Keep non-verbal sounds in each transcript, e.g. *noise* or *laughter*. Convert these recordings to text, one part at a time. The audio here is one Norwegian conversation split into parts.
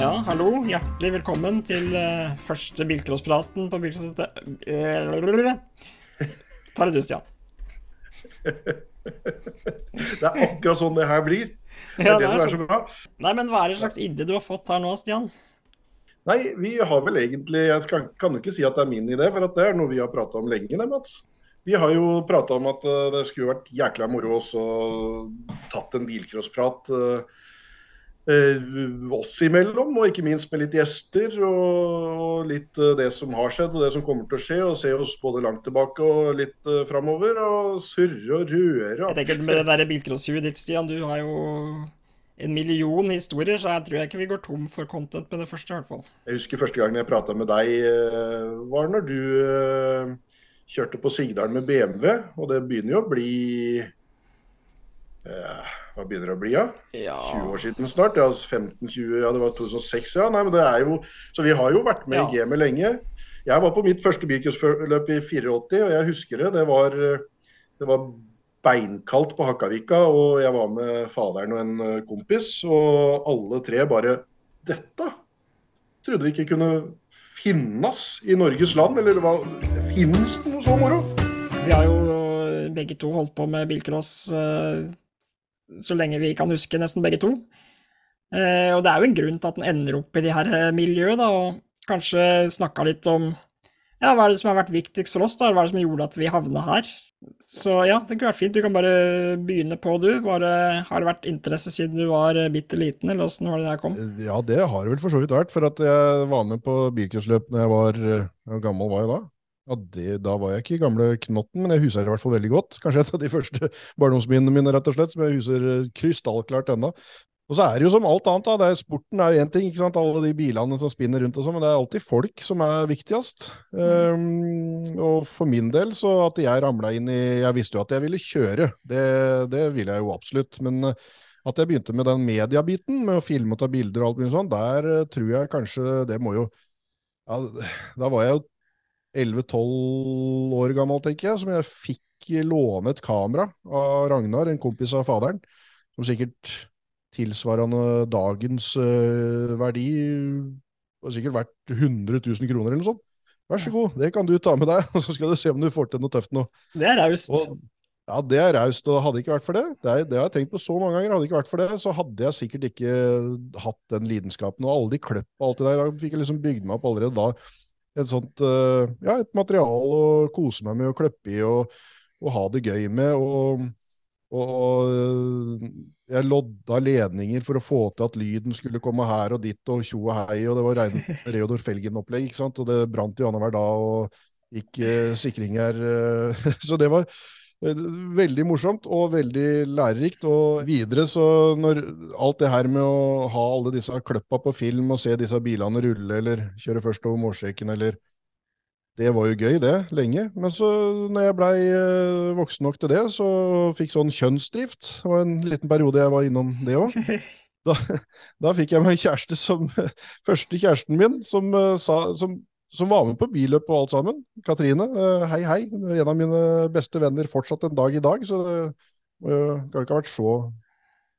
Ja, hallo. Hjertelig velkommen til uh, første bilcrosspraten på bilcrosssettet. Uh, Ta det du, Stian. det er akkurat sånn det her blir. Det er Ja, det, det er som er sånn. så bra. Nei, men hva er det slags idé du har fått her nå, Stian? Nei, vi har vel egentlig Jeg skal, kan jo ikke si at det er min idé, for at det er noe vi har prata om lenge, det, Mats. Vi har jo prata om at eh, det skulle vært jækla moro også tatt en bilcrossprat eh, eh, oss imellom, og ikke minst med litt gjester. Og, litt eh, det som har skjedd og det som kommer til å skje, og se oss både langt tilbake og litt uh, framover. Og surre og røre. Jeg tenker Med det der bilcrosshuet ditt, Stian, du har jo en million historier, så jeg tror jeg ikke vi går tom for content med det første, i hvert fall. Jeg husker første gangen jeg prata med deg, eh, var når du eh, kjørte på Sigdalen med BMW. Og det begynner jo å bli eh, Hva begynner det å bli, ja? Ja 20 år siden snart? Ja, 15-20, ja det var 2006, ja. Nei, men det er jo, så vi har jo vært med Ja. i gamet lenge. Jeg var på mitt første bilcrossløp i 84, og jeg husker det. Det var, det var beinkaldt på Hakkavika, og jeg var med faderen og en eh, kompis. Og alle tre bare Dette trodde vi ikke kunne finnes i Norges land. Eller det var, finnes det noe så moro? Vi har jo begge to holdt på med bilcross eh, så lenge vi kan huske, nesten begge to. Eh, og det er jo en grunn til at den ender opp i de her eh, miljøet, da, og kanskje snakka litt om ja, hva er det som har vært viktigst for oss, da? Hva er det som gjorde at vi havna her? Så ja, det kunne vært fint. Du kan bare begynne på, du. Bare, har det vært interesse siden du var eh, bitte liten, eller åssen var det det her kom? Ja, det har det vel for så vidt vært. For at jeg var med på bilcrossløp når jeg var eh, Hvor gammel var jeg da? Ja, det, Da var jeg ikke i gamle Knotten, men jeg husker det i hvert fall veldig godt. Kanskje et av de første barndomsminnene mine, rett og slett, som jeg husker eh, krystallklart ennå. Og så er det jo som alt annet, da. Er, sporten er jo én ting, ikke sant. Alle de bilene som spinner rundt og sånn, men det er alltid folk som er viktigst. Um, og for min del, så at jeg ramla inn i Jeg visste jo at jeg ville kjøre, det, det ville jeg jo absolutt. Men eh, at jeg begynte med den mediebiten, med å filme og ta bilder og alt mulig sånn, der eh, tror jeg kanskje det må jo ja, Da var jeg jo 11-12 år gammel, tenker jeg, som jeg fikk låne et kamera av Ragnar, en kompis av faderen, som sikkert tilsvarende dagens uh, verdi var sikkert verdt 100 000 kroner eller noe sånt. Vær så god, det kan du ta med deg, *laughs* og så skal du se om du får til noe tøft nå. Det er raust. Ja, det er raust, og hadde det ikke vært for det, det, er, det har jeg tenkt på så mange ganger, hadde det ikke vært for det, så hadde jeg sikkert ikke hatt den lidenskapen, og alle de kløppa og alt det der, da fikk jeg liksom bygd meg opp allerede da, et sånt, eh, ja, et material å kose meg med, og klippe i, og, og ha det gøy med, og, og, og jeg lodda ledninger for å få til at lyden skulle komme her og dit, og tjo og hei, og det var rein *laughs* Reodor Felgen-opplegg, ikke sant, og det brant jo annenhver dag, og gikk eh, sikringer, eh, *laughs* så det var eh, veldig morsomt og veldig lærerikt. Og videre, så når alt det her med å ha alle disse kløppa på film og se disse bilene rulle, eller kjøre først over målstreken, eller Det var jo gøy, det, lenge. Men så, når jeg blei eh, voksen nok til det, så fikk sånn kjønnsdrift. Det var en liten periode jeg var innom det òg. *laughs* Da, da fikk jeg meg kjæreste som *laughs* Første kjæresten min, som, eh, som, som var med på billøp og alt sammen. Katrine. eh, Hei, hei. En av mine beste venner fortsatt en dag i dag, så det eh, kan ikke ha vært så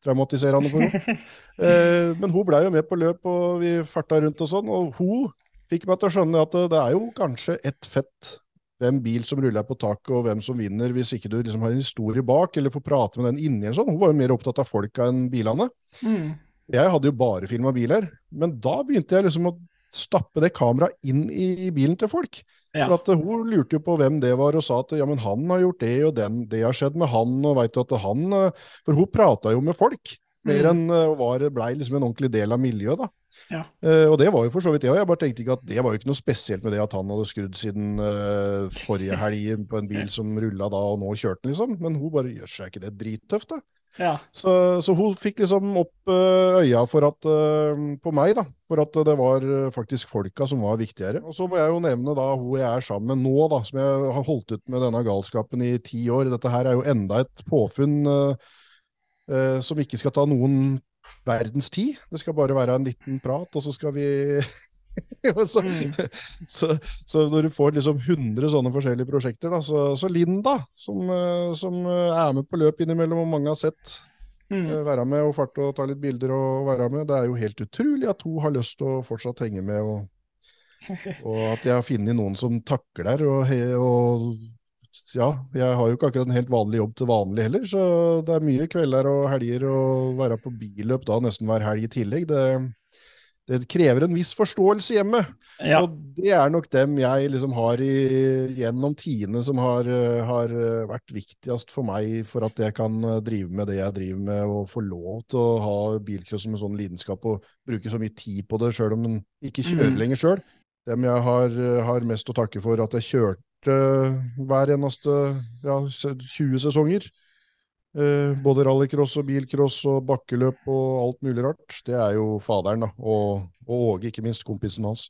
traumatiserende for henne. *laughs* Eh, Men hun blei jo med på løp, og vi farta rundt og sånn. Og hun fikk meg til å skjønne at det er jo kanskje ett fett hvem bil som ruller på taket, og hvem som vinner, hvis ikke du liksom har en historie bak, eller får prate med den inni en sånn. Hun var jo mer opptatt av folka enn bilene. Mm. Jeg hadde jo bare filma biler, men da begynte jeg liksom å stappe det kameraet inn i bilen til folk. Ja. For at eh, Hun lurte jo på hvem det var, og sa at ja, men han har gjort det, og den, det har skjedd med han, og vet du at han eh, For hun prata jo med folk, mer Mm. enn eh, var, blei liksom en ordentlig del av miljøet, da. Ja. Uh, og det var jo for så vidt det òg. Jeg bare tenkte ikke at det var jo ikke noe spesielt med det at han hadde skrudd siden uh, forrige helg på en bil *laughs* som rulla da, og nå kjørte den, liksom. Men hun bare gjør seg ikke det drittøft, da? Ja. Så, så hun fikk liksom opp eh, øya for at, eh, på meg, da, for at det var eh, faktisk folka som var viktigere. Og så må jeg jo nevne da hun jeg er sammen med nå, da, som jeg har holdt ut med denne galskapen i ti år. Dette her er jo enda et påfunn eh, som ikke skal ta noen verdens tid. Det skal bare være en liten prat, og så skal vi *laughs* så, Mm. *laughs* så, så når du får liksom 100 sånne forskjellige prosjekter, da, så, så Linda, som, eh, som eh, er med på løp innimellom, og mange har sett Mm. Eh, Være med og farte og ta litt bilder og være med. Det er jo helt utrolig at hun har lyst til å fortsatt henge med, og, *laughs* og at jeg har funnet noen som takler. Og, og ja, jeg har jo ikke akkurat en helt vanlig jobb til vanlig heller, så det er mye kvelder og helger og være på billøp da nesten hver helg i tillegg. Det, det krever en viss forståelse hjemme. Ja. Og det er nok dem jeg liksom har i, gjennom tiende som har, eh, har eh, vært viktigst for meg for at jeg kan eh, drive med det jeg driver med, og få lov til å ha bilcross som en sånn lidenskap og bruke så mye tid på det, sjøl om en ikke kjører Mm. lenger sjøl. Dem jeg har, har mest å takke for at jeg kjørte hver eneste ja, 20 sesonger. Eh, både rallycross og bilcross og bakkeløp og alt mulig rart. Det er jo faderen, da. Og, og Åge, ikke minst, kompisen hans.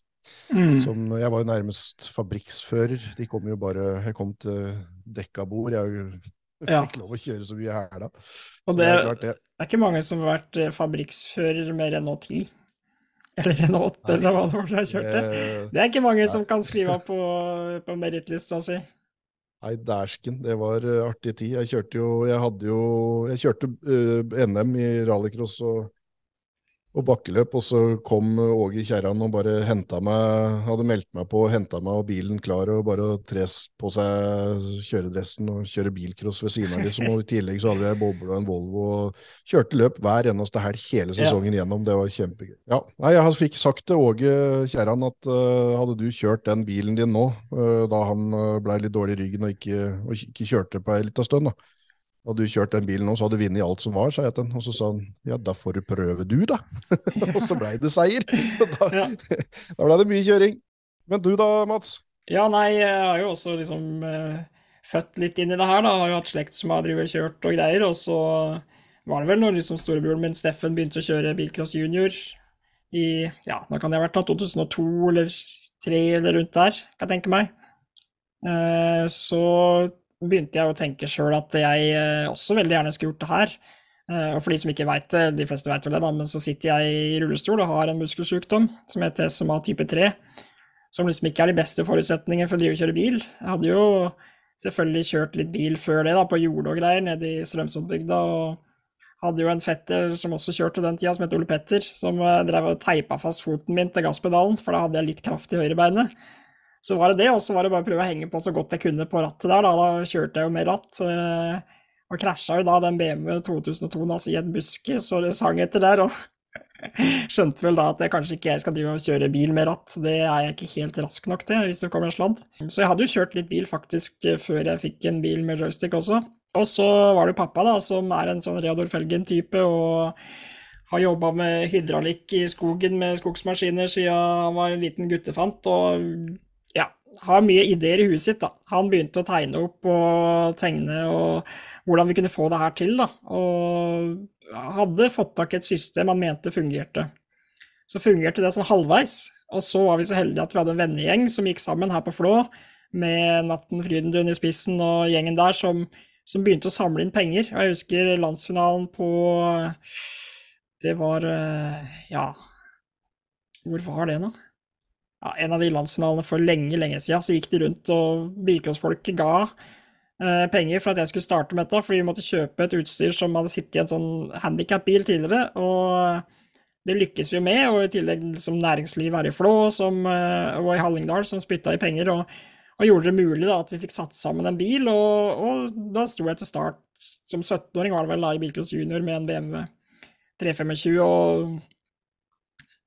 Mm. Som, jeg var jo nærmest fabrikksfører. De kom jo bare Jeg kom til dekkabord. Jeg Ja. fikk lov å kjøre så mye her da. Og det, det er det. er ikke mange som har vært eh, fabrikksfører med Renault 10. Eller Renault 8, eller hva det var jeg kjørte. Det er ikke mange som kan skrive på, på merittlista si. Nei, dæsken. Det var eh, artig tid. Jeg kjørte jo Jeg hadde jo Jeg kjørte uh, NM i rallycross og, og bakkeløp, og så kom eh, Åge Kjerran og bare henta meg Hadde meldt meg på henta meg og bilen klar, og bare tres på seg kjøredressen og kjøre bilcross ved siden av, liksom. Og i tillegg så hadde jeg boble og en Volvo og kjørte løp hver eneste helg hele sesongen gjennom. Det var kjempegøy. Ja, Nei, jeg fikk sagt til Åge Kjerran at uh, hadde du kjørt den bilen din nå, uh, da han uh, blei litt dårlig i ryggen og ikke, og ikke kjørte på ei lita stund, da. Hadde du kjørt den bilen nå, så hadde du vunnet alt som var, sa jeg til han. Og så sa han ja, da får du prøve du, da. *laughs* og så blei det seier. Da Ja. *laughs* da blei det mye kjøring. Men du da, Mats? Ja, nei, jeg har jo også liksom eh, født litt inn i det her, da. Har jo hatt slekt som har drevet og kjørt og greier. Og så var det vel når liksom storebroren min Steffen begynte å kjøre bilcross junior i Ja, nå kan det ha vært da 2002 eller 2003 eller rundt der, kan jeg tenke meg. Eh, så begynte jeg å tenke sjøl at jeg eh, også veldig gjerne skulle gjort det her. Eh, og for de som ikke veit det, de fleste veit vel det, da, men så sitter jeg i rullestol og har en muskelsykdom som heter SMA type 3 som liksom ikke er de beste forutsetninger for å drive og kjøre bil. Jeg hadde jo selvfølgelig kjørt litt bil før det, da, på jord og greier, nede i Strømsundbygda, og hadde jo en fetter som også kjørte den tida, som het Ole Petter, som eh, drev og teipa fast foten min til gasspedalen, for da hadde jeg litt kraft i høyrebeinet. Så var det det, og så var det bare å prøve å henge på så godt jeg kunne på rattet der, da. Da kjørte jeg jo med ratt. eh, Og krasja jo da den BMW 2002 altså, i en buske, så det sang etter der. og *laughs* Skjønte vel da at jeg kanskje ikke jeg skal drive og kjøre bil med ratt, det er jeg ikke helt rask nok til hvis det kommer en sladd. Så jeg hadde jo kjørt litt bil faktisk eh, før jeg fikk en bil med joystick også. Og så var det jo pappa da, som er en sånn Reodor Felgen-type og har jobba med hydraulikk i skogen med skogsmaskiner siden han var en liten guttefant, og har mye ideer i huet sitt da. Han begynte å tegne opp og tegne og hvordan vi kunne få det her til da, og hadde fått tak i et system han mente fungerte. Så fungerte det sånn halvveis, og så var vi så heldige at vi hadde en vennegjeng som gikk sammen her på Flå, med Natten Frydendun i spissen og gjengen der som, som begynte å samle inn penger. Og jeg husker landsfinalen på Det var eh, Ja, hvor var det nå? Ja, en av de landsfinalene for lenge, lenge siden, så gikk de rundt, og bilcrossfolk ga eh, penger for at jeg skulle starte med dette, fordi vi måtte kjøpe et utstyr som hadde sittet i en sånn handikap-bil tidligere. og det lykkes vi jo med, og i tillegg som næringsliv her i Flå som, eh, og i Hallingdal som spytta i penger, og, og gjorde det mulig da, at vi fikk satt sammen en bil. Og, og da sto jeg til start som 17-åring, var det vel da, i Bilcross Junior med en BMW 325, og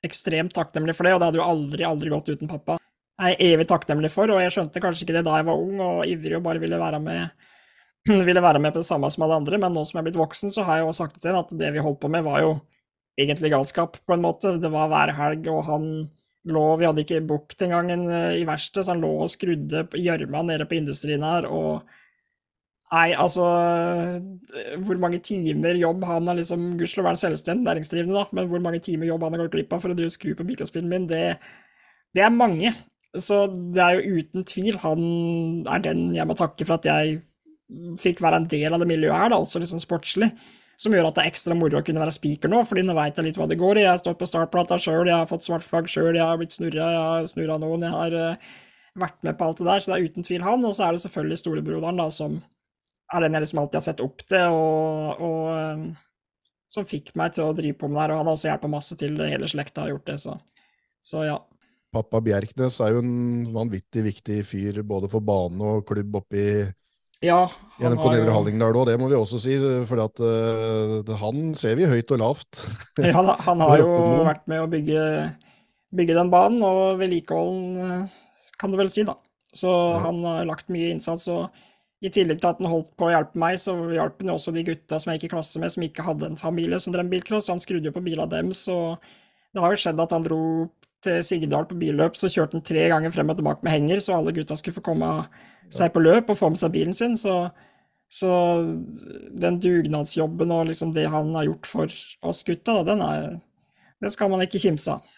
ekstremt takknemlig for det, og det hadde jo aldri, aldri gått uten pappa. Jeg er evig takknemlig for, og jeg skjønte kanskje ikke det da jeg var ung og ivrig og bare ville være med *clears throat* ville være med på det samme som alle andre, men nå som jeg er blitt voksen, så har jeg jo sagt til henne at det vi holdt på med, var jo egentlig galskap, på en måte. Det var hver helg, og han lå Vi hadde ikke bukt engang eh, i verkstedet, så han lå og skrudde på gjørma nede på industrien her, og Nei, altså Hvor mange timer jobb han har liksom Gudskjelov er han selvstendig næringsdrivende, da, men hvor mange timer jobb han har gått glipp av for å drive skru på mikrospillen min, det, det er mange. Så det er jo uten tvil han er den jeg må takke for at jeg fikk være en del av det miljøet her, da, også liksom sportslig. Som gjør at det er ekstra moro å kunne være speaker nå, fordi nå veit jeg litt hva det går i. Jeg har stått på startplata sjøl, jeg har fått svart flagg sjøl, jeg har blitt snurra, jeg har snurra noen, jeg har uh, vært med på alt det der, så det er uten tvil han. Og så er det selvfølgelig storebroderen, da, som er den jeg liksom alltid har sett opp til, og, og som fikk meg til å drive på med det her, og han har også hjulpet masse til. Hele slekta har gjort det, så, så ja. Pappa Bjerknes er jo en vanvittig viktig fyr både for bane og klubb oppi ja, NMK Nedre Hallingdal òg, det må vi også si. For at, uh, han ser vi høyt og lavt. ja, han, han har jo *laughs* vært med å bygge, bygge den banen, og vedlikeholden, kan du vel si, da. Så ja. han har lagt mye innsats. og i tillegg til at han holdt på å hjelpe meg, så hjalp han også de gutta som jeg gikk i klasse med, som ikke hadde en familie som drev bilcross. Han skrudde jo på bilene deres, og det har jo skjedd at han dro til Sigdal på billøp, så kjørte han tre ganger frem og tilbake med henger, så alle gutta skulle få komme seg på løp og få med seg bilen sin. Så, så den dugnadsjobben og liksom det han har gjort for oss gutta, den er, det skal man ikke kimse av.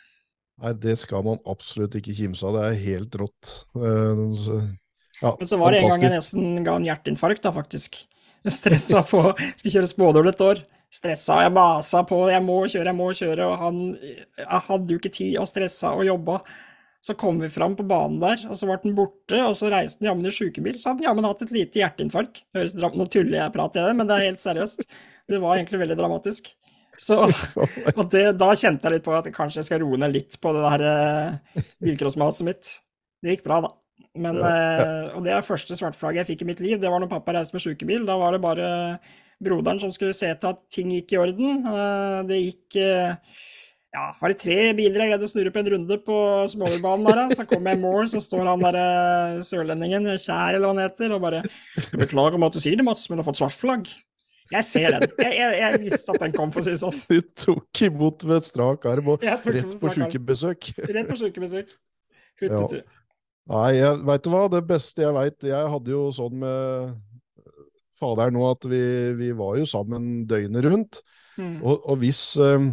Nei, det skal man absolutt ikke kimse av. Det er helt rått. Uh, ja, Men så var det en gang jeg nesten ga en hjerteinfarkt, da, faktisk. Jeg stressa på Skulle kjøre spådål et år. Stressa, jeg masa på, jeg må kjøre, jeg må kjøre, og han Jeg hadde jo ikke tid, og stressa og jobba. Så kom vi fram på banen der, og så ble den borte, og så reiste den jammen i sjukebil. Så hadde den jammen hatt et lite hjerteinfarkt. Nå tuller jeg prat i det, men det er helt seriøst. Det var egentlig veldig dramatisk. Så, *laughs* og det, da kjente jeg litt på at kanskje jeg skal roe ned litt på det der uh, bilcrossmaset mitt. Det gikk bra, da. Men, ja. Eh, og det er første svartflagget jeg fikk i mitt liv. Det var når pappa reiste med sjukebil. Da var det bare broderen som skulle se til at ting gikk i orden. Eh, det gikk eh, ja, var det tre biler jeg greide å snurre på en runde på småbanen der. Så kom jeg i mål, så står han der sørlendingen, Kjær eller hva han heter, og bare 'Beklager om at du sier det, Mats, men du har fått svart flagg'. Jeg ser den. Jeg, jeg, jeg, visste at den kom, for å si det sånn. Du tok imot med strak arm og rett på sjukebesøk. Rett på sjukebesøk. Huttetur. Ja. Nei, jeg veit du hva, det beste jeg veit Jeg hadde jo sånn med faderen nå at vi, vi var jo sammen døgnet rundt. Mm. Og, og hvis, eh,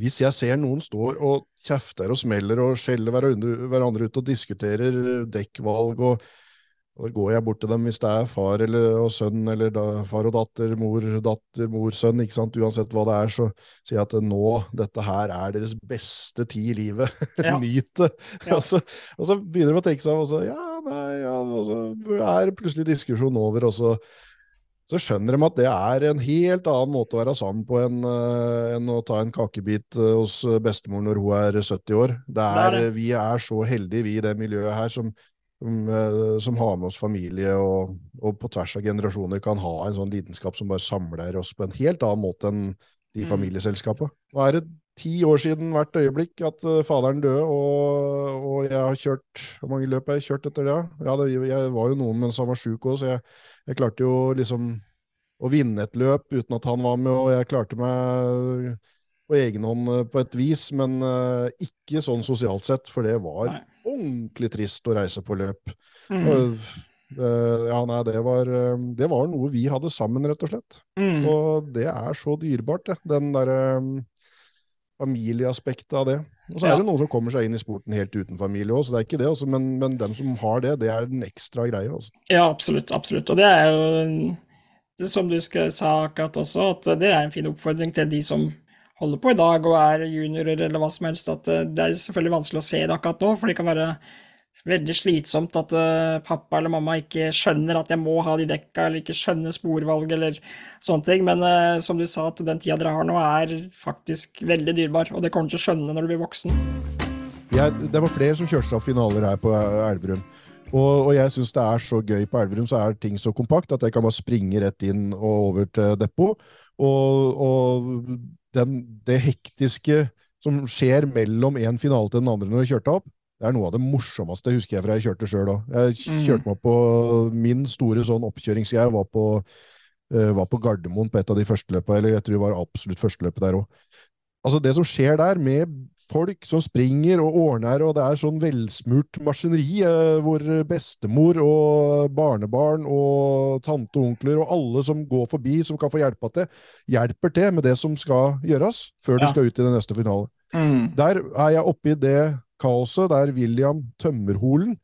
hvis jeg ser noen står og kjefter og smeller og skjeller hverandre, hverandre ut og diskuterer dekkvalg og da går jeg bort til dem hvis det er far eller, og sønn, eller da, far og datter, mor, datter, mor, sønn, ikke sant? uansett hva det er, så sier jeg at nå, dette her er deres beste tid i livet. *laughs* Ja. Nyt det! Ja. og, så, og, så, begynner de å tenke seg og så, ja, nei, ja, og så er plutselig diskusjonen over, og så, så skjønner de at det er en helt annen måte å være sammen på enn, uh, enn å ta en kakebit uh, hos bestemor når hun er 70 år. Det er, det er Vi er så heldige, vi i det miljøet her, som som, eh, har med oss familie og, og, på tvers av generasjoner kan ha en sånn lidenskap som bare samler oss på en helt annen måte enn de mm. familieselskapene. Nå er det ti år siden hvert øyeblikk at uh, faderen døde, og, og, jeg har kjørt Hvor mange løp har jeg kjørt etter det? Ja, det, Jeg var jo noen mens han var sjuk òg, så jeg, jeg, klarte jo liksom å vinne et løp uten at han var med, og jeg klarte meg på egen hånd eh, på et vis, men ikke sånn sosialt sett, for det var Nei ordentlig trist å reise på løp. Mm. Og, uh, ja, nei, det var, uh, det var, noe vi hadde sammen, rett og slett. Mm. Og det er så dyrebart, det. Den derre um, familieaspektet av det. Og så er det noen som kommer seg inn i sporten helt uten familie òg, så det er ikke det. Også, men, men dem som har det, det er den ekstra greia. Også. Ja, absolutt. Absolutt. Og det er jo det som du sa akkurat også, at det er en fin oppfordring til de som holder på i dag og er juniorer eller hva som helst, at eh, det er selvfølgelig vanskelig å se det akkurat nå, for det kan være veldig slitsomt at uh, pappa eller mamma ikke skjønner at jeg må ha de dekka, eller ikke skjønner sporvalg eller sånne ting. Men uh, som du sa, at den tida dere har nå er faktisk veldig dyrebar, og det kommer du til å skjønne når du blir voksen. Jeg, det var flere som kjørte seg opp finaler her på Elverum. Og, og, jeg syns det er så gøy på Elverum, så er ting så kompakt at jeg kan bare springe rett inn og over til depot. Og, og den, det hektiske som skjer mellom en finale til den andre når du kjørte opp, det er noe av det morsomste, husker jeg fra jeg kjørte sjøl òg. Jeg mm. kjørte meg på min store sånn oppkjøringsgreie, var, på, uh, var på Gardermoen på et av de første løpa, eller jeg tror det var absolutt første løpet der òg. Altså, det som skjer der, med folk som springer og ordner, og det er sånn velsmurt maskineri eh, hvor bestemor og barnebarn og tante og onkler og alle som går forbi, som kan få hjelpa til, hjelper til med det som skal gjøres før ja. du skal ut i den neste finale. Mm. Der er jeg oppe i det kaoset der William Tømmerholen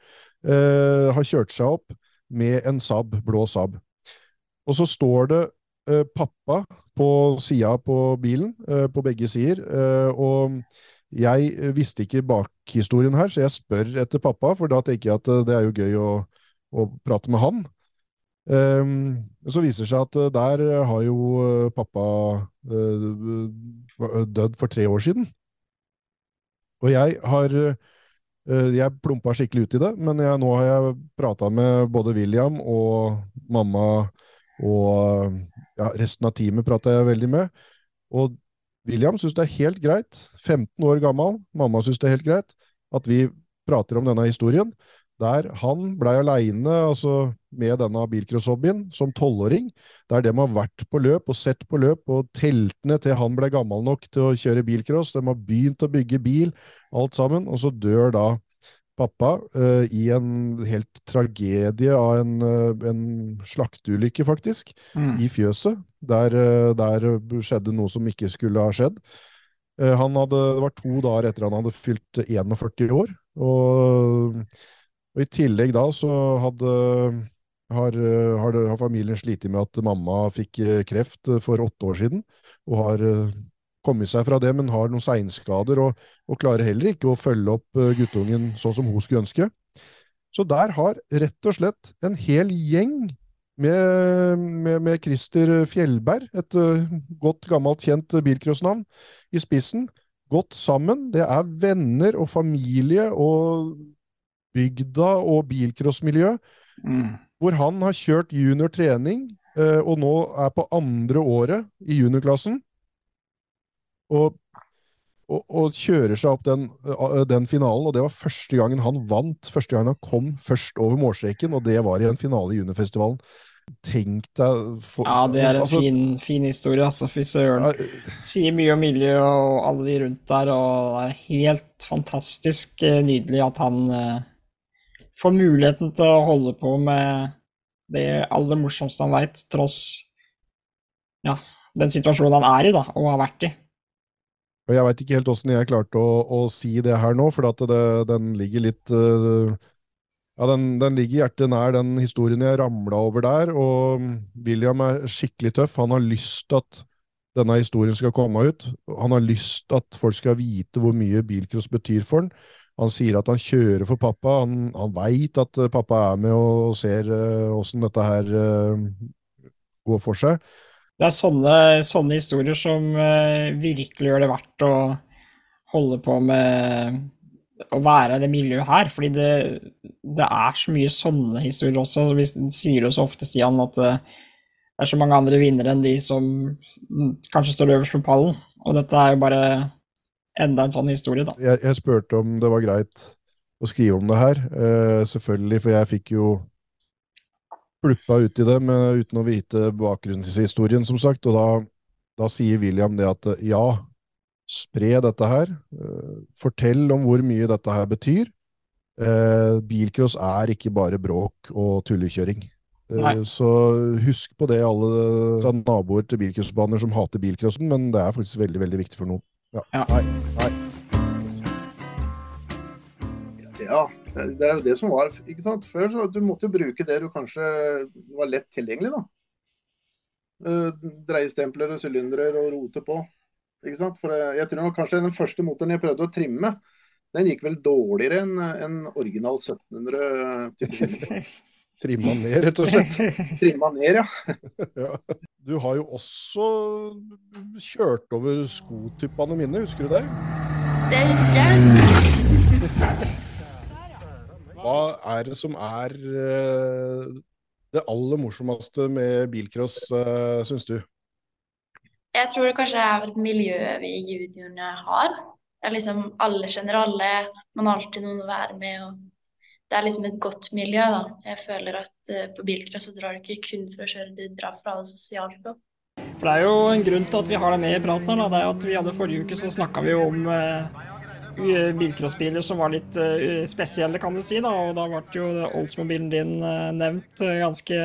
eh, har kjørt seg opp med en Saab, blå Saab. Og så står det eh, pappa på sida på bilen, eh, på begge sider, eh, og jeg eh, visste ikke bakhistorien her, så jeg spør etter pappa, for da tenker jeg at eh, det er jo gøy å, å prate med han. Um, så viser det seg at uh, der har jo pappa uh, dødd for tre år siden. Og jeg har Jeg plumpa skikkelig ut i det, men jeg, nå har jeg prata med både William og mamma og ja, resten av teamet prata jeg veldig med. Og William syns det er helt greit, 15 år gammel, mamma syns det er helt greit, at vi prater om denne historien der han blei aleine altså, med denne bilcrosshobbyen som tolvåring. Der de har vært på løp og sett på løp og teltene til han ble gammel nok til å kjøre bilcross. De har begynt å bygge bil, alt sammen. Og så dør da pappa uh, i en helt tragedie av en, uh, en slakteulykke, faktisk, mm. i fjøset. Der, uh, der, skjedde noe som ikke skulle ha skjedd. Hadde, det var to dager etter han hadde fylt 41 år. Og og I tillegg da så hadde, har, har, har familien slitt med at mamma fikk kreft for åtte år siden, og har kommet seg fra det, men har noen seinskader og, og, klarer heller ikke å følge opp guttungen sånn som hun skulle ønske. Så der har rett og slett en hel gjeng med, med, med Christer Fjellberg, et uh, godt, gammelt, kjent bilcrossnavn, i spissen, gått sammen. Det er venner og familie og bygda og bilcrossmiljø, mm. hvor han har kjørt junior trening og nå er på andre året i juniorklassen. Og, og, og, kjører seg opp den, eh, den, finalen, og det var første gangen han vant. Første gangen han kom først over målstreken, og det var i en finale i juniorfestivalen. Tenk deg for, Ja, det er en altså, fin, fin, historie, altså. Fy søren. Sier mye om miljøet og alle de rundt der, og det er helt fantastisk eh, nydelig at han får muligheten til å holde på med det aller morsomste han veit, tross ja, den situasjonen han er i, da, og har vært i. Og Jeg veit ikke helt åssen jeg klarte å, å, si det her nå, for det, den ligger litt uh, Ja, den, den, ligger hjertet nær den historien jeg ramla over der, og William er skikkelig tøff. Han har lyst til at denne historien skal komme ut. Han har lyst til at folk skal vite hvor mye bilcross betyr for han. Han sier at han kjører for pappa. Han, han veit at eh, pappa er med og ser åssen uh, dette her uh, går for seg. Det er sånne, sånne historier som uh, virkelig gjør det verdt å holde på med å være i det miljøet her. Fordi det, det, er så mye sånne historier også. Vi sier jo så ofte, Stian, at det er så mange andre vinnere enn de som kanskje står øverst på pallen. Og dette er jo bare enda en sånn historie, da. Jeg, jeg, spurte om det var greit å skrive om det her, uh, selvfølgelig, for jeg fikk jo pluppa uti det med, uten å vite bakgrunnshistorien, som sagt. Og da, da, sier William det at ja, spre dette her. Uh, fortell om hvor mye dette her betyr. Eh, bilcross er ikke bare bråk og tullekjøring. Eh, så husk på det, alle naboer til bilcrossbaner som hater bilcrossen, men det er faktisk veldig veldig viktig for noen. Ja. ja. Nei. Nei. Ja, det er jo det som var. ikke sant? Før så du måtte du bruke det du kanskje var lett tilgjengelig. da. Uh, Dreiestempler og sylindere og rote på. ikke sant? For jeg tror kanskje Den første motoren jeg prøvde å trimme, den gikk vel dårligere enn en original 1700. *laughs* Trimma ned, rett og slett. *laughs* Trimma ned, ja. *laughs* ja. Du har jo også kjørt over skotuppene mine, husker du det? Det husker jeg. Hva er det som er uh, det aller morsomste med bilcross, uh, syns du? Jeg tror det kanskje er miljøet vi juniorene har. Det er liksom Alle kjenner alle, man har alltid noen å være med. og det er liksom et godt miljø, da. Jeg føler at uh, på bilcross så drar du ikke kun for å kjøre, du drar for det sosialt Da. For det er jo en grunn til at vi har deg med i praten her, da. Det er at vi hadde forrige uke så snakka vi om uh, bilcrossbiler som var litt uh, spesielle, kan du si. da, Og da ble jo Oldsmobilen din uh, nevnt ganske,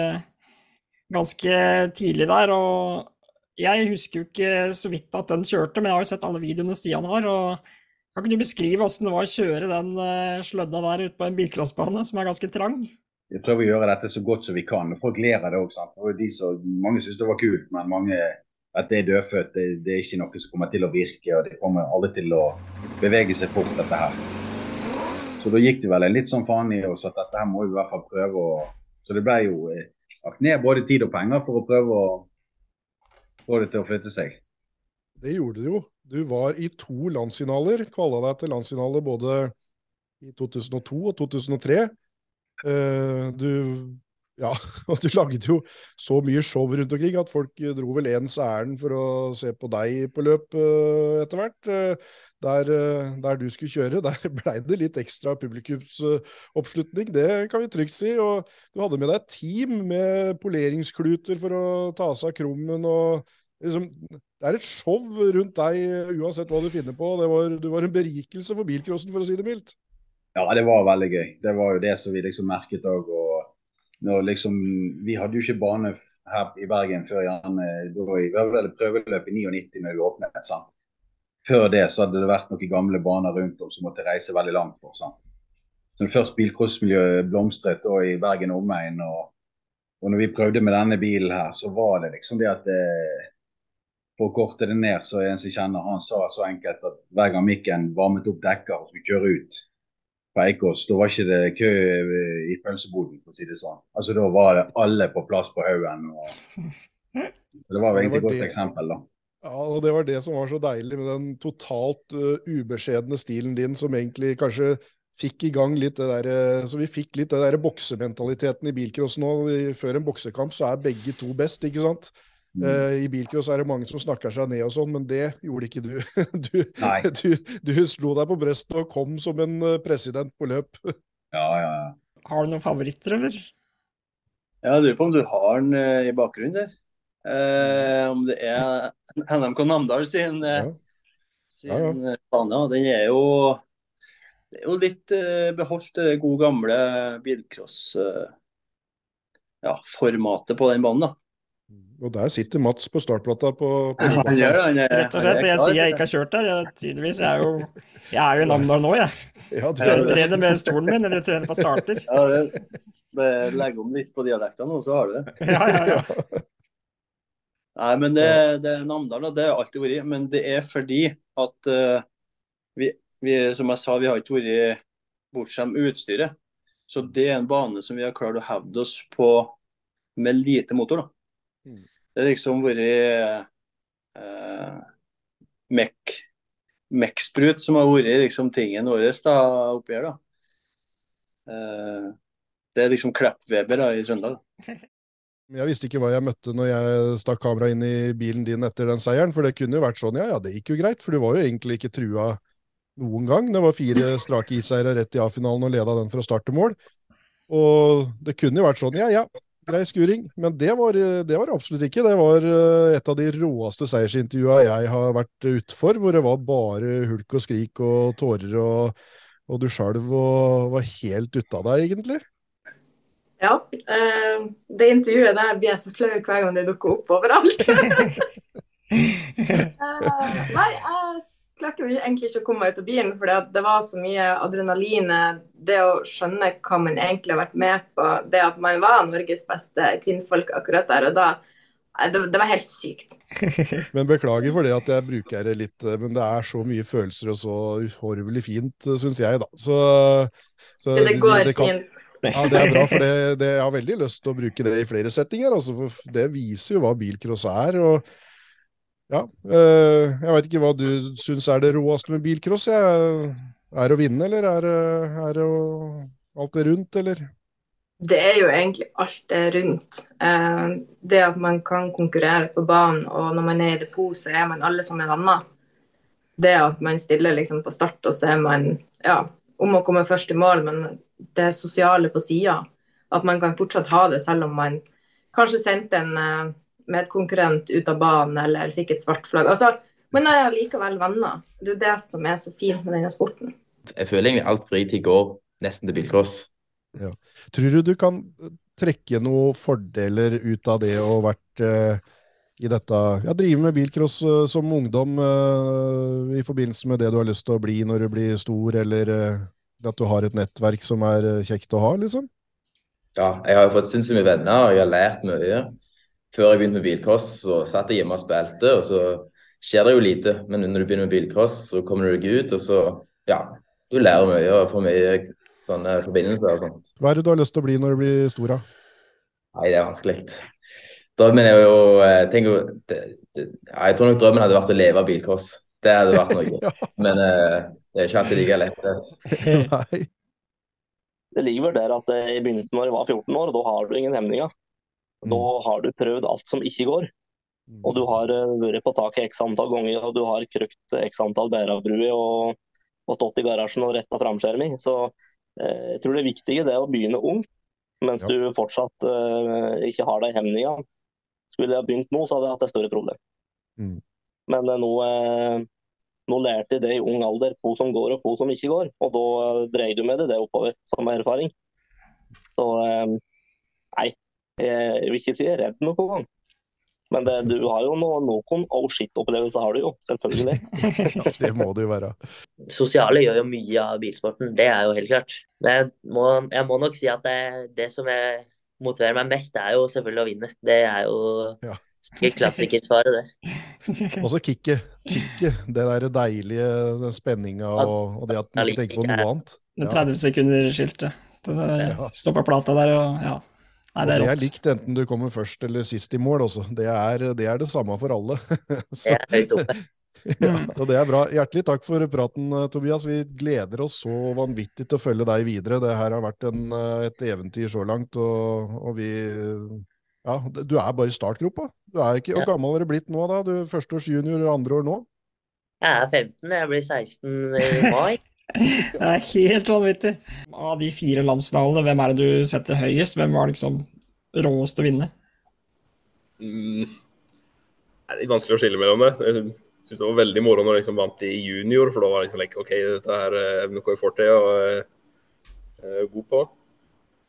ganske tidlig der. Og jeg husker jo ikke så vidt at den kjørte, men jeg har jo sett alle videoene Stian har. og kan ikke du beskrive hvordan det var å kjøre den slødda der ute på en bilcrossbane som er ganske trang? Vi prøver å gjøre dette så godt som vi kan. Folk ler av det òg. Mange syns det var kult, men mange at det er dødfødt. Det, det, er ikke noe som kommer til å virke. og Det kommer alle til å bevege seg fort, dette her. Så da gikk det vel en litt sånn faen i oss at dette her må vi i hvert fall prøve å Så det ble jo eh, lagt ned både tid og penger for å prøve å få det til å flytte seg. Det gjorde du jo. Du var i to landsfinaler. Kvala deg til landsfinale både i 2002 og 2003. Eh, du ja, *laughs* og du lagde jo så mye show rundt omkring at folk dro vel ens ærend for å se på deg på løp uh, etter hvert. Uh, der, der, du skulle kjøre, *laughs* der blei det litt ekstra publikumsoppslutning, det kan vi trygt si. Og du hadde med deg et team med poleringskluter for å ta seg av krummen. og liksom, Det er et show rundt deg uansett hva du finner på. Var, du var en berikelse for bilcrossen, for å si det mildt. Ja, det var veldig gøy. Det var jo det som vi liksom merket òg når liksom, Vi hadde jo ikke bane her i Bergen før gjerne, da vi hadde prøveløp i 99 når vi åpnet. sant? Før det så hadde det vært noen gamle baner rundt om som måtte reise veldig langt for. sant? Så først bilcrossmiljøet blomstret da i Bergen omegn, og, og når vi prøvde med denne bilen her, så var det liksom det at det, eh, For å korte det ned, så en som kjenner, han sa så enkelt at hver gang Mikken varmet opp dekker og skulle kjøre ut, på Eikås, da var ikke det kø i pølseboden, for å si det sånn. Altså Da var det alle på plass på haugen. Det var jo egentlig et godt eksempel, da. Ja, og det var det som var så deilig med den totalt uh, ubeskjedne stilen din, som egentlig kanskje fikk i gang litt det der, uh, Så vi fikk litt det der boksementaliteten i bilcross nå. Før en boksekamp så er begge to best, ikke sant? Uh, I bilcross er det mange som snakker seg ned og sånn, men det gjorde ikke du. *laughs* Du, *laughs* du, du, slo deg på brystet og kom som en eh, president på løp. *laughs* Ja, ja, ja. Har du noen favoritter, eller? Jeg lurer på om du har den uh, i bakgrunnen der. Uh, om det er NMK Namdal sin, ja. sin ja, ja. bane. Den er jo, det er jo litt beholdt, det gode gamle bilcross-formatet på den banen. da. Og der sitter Mats på startplata på, på ja, han gjør han er, Rett og slett. Jeg sier jeg ikke har kjørt der. Jeg, tydeligvis. Jeg er jo, jeg er jo i Namdal nå, jeg. Ja, det er trener med stolen min, eller trener på starter. Ja, det, det Legg om litt på dialekten nå, så har du det. *laughs* Ja, ja, ja. Nei, men det, det er Namdal, det har alltid vært. Men det er fordi at uh, vi, vi, som jeg sa, vi har ikke vært bortskjemt med utstyret. Så det er en bane som vi har klart å hevde oss på med lite motor. da. Mm. Det har liksom vært eh, Mek-sprut som har vært liksom tingen vår oppi her. da. Eh, det er liksom Kleppweber i Trøndelag. *laughs* Jeg visste ikke hva jeg møtte når jeg stakk kameraet inn i bilen din etter den seieren, for det kunne jo vært sånn, ja ja, det gikk jo greit, for du var jo egentlig ikke trua noen gang. Det var fire strake iseiere rett i A-finalen og leda den fra start til mål. Og det kunne jo vært sånn, ja ja, grei skuring. Men det var, det var absolutt ikke. Det var eh, et av de råeste seiersintervjua jeg har vært utfor, hvor det var bare hulk og skrik og tårer, og, og du sjøl var helt ute av deg, egentlig. Ja. Eh, det intervjuet der blir jeg så flau hver gang det dukker opp overalt. *laughs* eh, nei, jeg klarte jo egentlig ikke å komme meg ut av bilen, for det var så mye adrenalin. Det å skjønne hva man egentlig har vært med på, det at man var Norges beste kvinnfolk akkurat der og da. Det, det var helt sykt. *laughs* men beklager for det at jeg bruker det litt, men det er så mye følelser og så uhorvelig fint, syns jeg, da. Så, så det, går det kan, fint. Ja, Det er bra, for det, det, jeg har veldig lyst til å bruke det i flere settinger. Altså, for Det viser jo hva bilcross er. og ja. Øh, jeg veit ikke hva du syns er det råeste med bilcross. Er det å vinne, eller er det, er det alt det rundt, eller? Det er jo egentlig alt det rundt. Eh, det at man kan konkurrere på banen, og når man er i depot, så er man alle sammen annen. Det at man stiller liksom på start, og så er man ja, om å komme først i mål, men det sosiale på sida. At man kan fortsatt ha det, selv om man kanskje sendte en eh, konkurrent ut av banen eller fikk et svart flagg. Altså, men jeg er likevel venner. Det er det som er så fint med denne sporten. Jeg føler egentlig alt fritid går nesten til bilcross. Ja. Tror du du kan trekke noen fordeler ut av det å vært uh, i dette Ja, drive med bilcross uh, som ungdom uh, i forbindelse med det du har lyst til å bli når du blir stor, eller at du har et nettverk som er kjekt å ha, liksom? Ja, jeg har jo fått sinnssykt mye venner, og jeg har lært mye før jeg begynte med bilcross, så satt jeg hjemme og spilte, og så skjer det jo lite. Men når du begynner med bilcross, så kommer du deg ut, og så ja, du lærer mye og får mye sånne forbindelser og sånt. Hva er det du har lyst til å bli når du blir stor, da? Nei, det er vanskelig. Drømmen er jo jeg det, det, ja, Jeg tror nok drømmen hadde vært å leve av bilcross. Det hadde vært noe. *laughs* Men uh, det er ikke alltid like lett. det. *laughs* Nei. Det ligger vel der at eh, i begynnelsen når jeg var 14 år, og da har du ingen hemninger. Da har du prøvd alt som ikke går. Og du har eh, vært på taket x antall ganger, og du har krøkt x antall bærebruer og, og stått i garasjen og retta framskjerming. Så eh, jeg tror det viktige det er å begynne ung, mens Ja. du fortsatt eh, ikke har de hemningene. Skulle jeg begynt nå, så hadde jeg hatt et større problem. Mm. Men eh, nå, eh, nå lærte jeg det i ung alder, hva som går og hva som ikke går. Og da eh, dreier du med det, det oppover, som erfaring. Så eh, nei, jeg vil ikke si jeg er redd noen gang. Men det, du har jo noen, noen oh shit-opplevelser, har du jo, selvfølgelig. *laughs* Ja, det må det jo være. Sosiale gjør jo mye av bilsporten, det er jo helt klart. Men jeg må, jeg må nok si at det, det som jeg motiverer meg mest, det er jo selvfølgelig å vinne. Det er jo Ja. klassikersvaret, det. *laughs* Og så kicket. Kicket. Det der deilige spenninga og, og det at man ikke tenker på noe annet. Ja. 30 sekunder skiltet. Stå plata der og ja. Nei, det er det er likt enten du kommer først eller sist i mål også. Det er det, er det samme for alle. *laughs* Så, Det er høyt oppe. *laughs* ja, og det er bra. Hjertelig takk for praten, eh, Tobias. Vi gleder oss så vanvittig til å følge deg videre. Det her har vært en, eh, et eventyr så langt, og, og vi Ja, du er bare i startgropa. Du er ikke, Hvor Ja. gammel har du blitt nå, da? Du er Førsteårs junior, andre år nå? Jeg er 15, jeg blir 16 i mai. Det er helt vanvittig. Av de fire landsdalene, hvem er det du setter høyest? Hvem var liksom råest å vinne? Mm, det er litt vanskelig å skille mellom det. Jeg synes det var veldig moro når jeg liksom vant i junior, for da var det liksom like, OK, dette her er noe jeg får til og er er god på.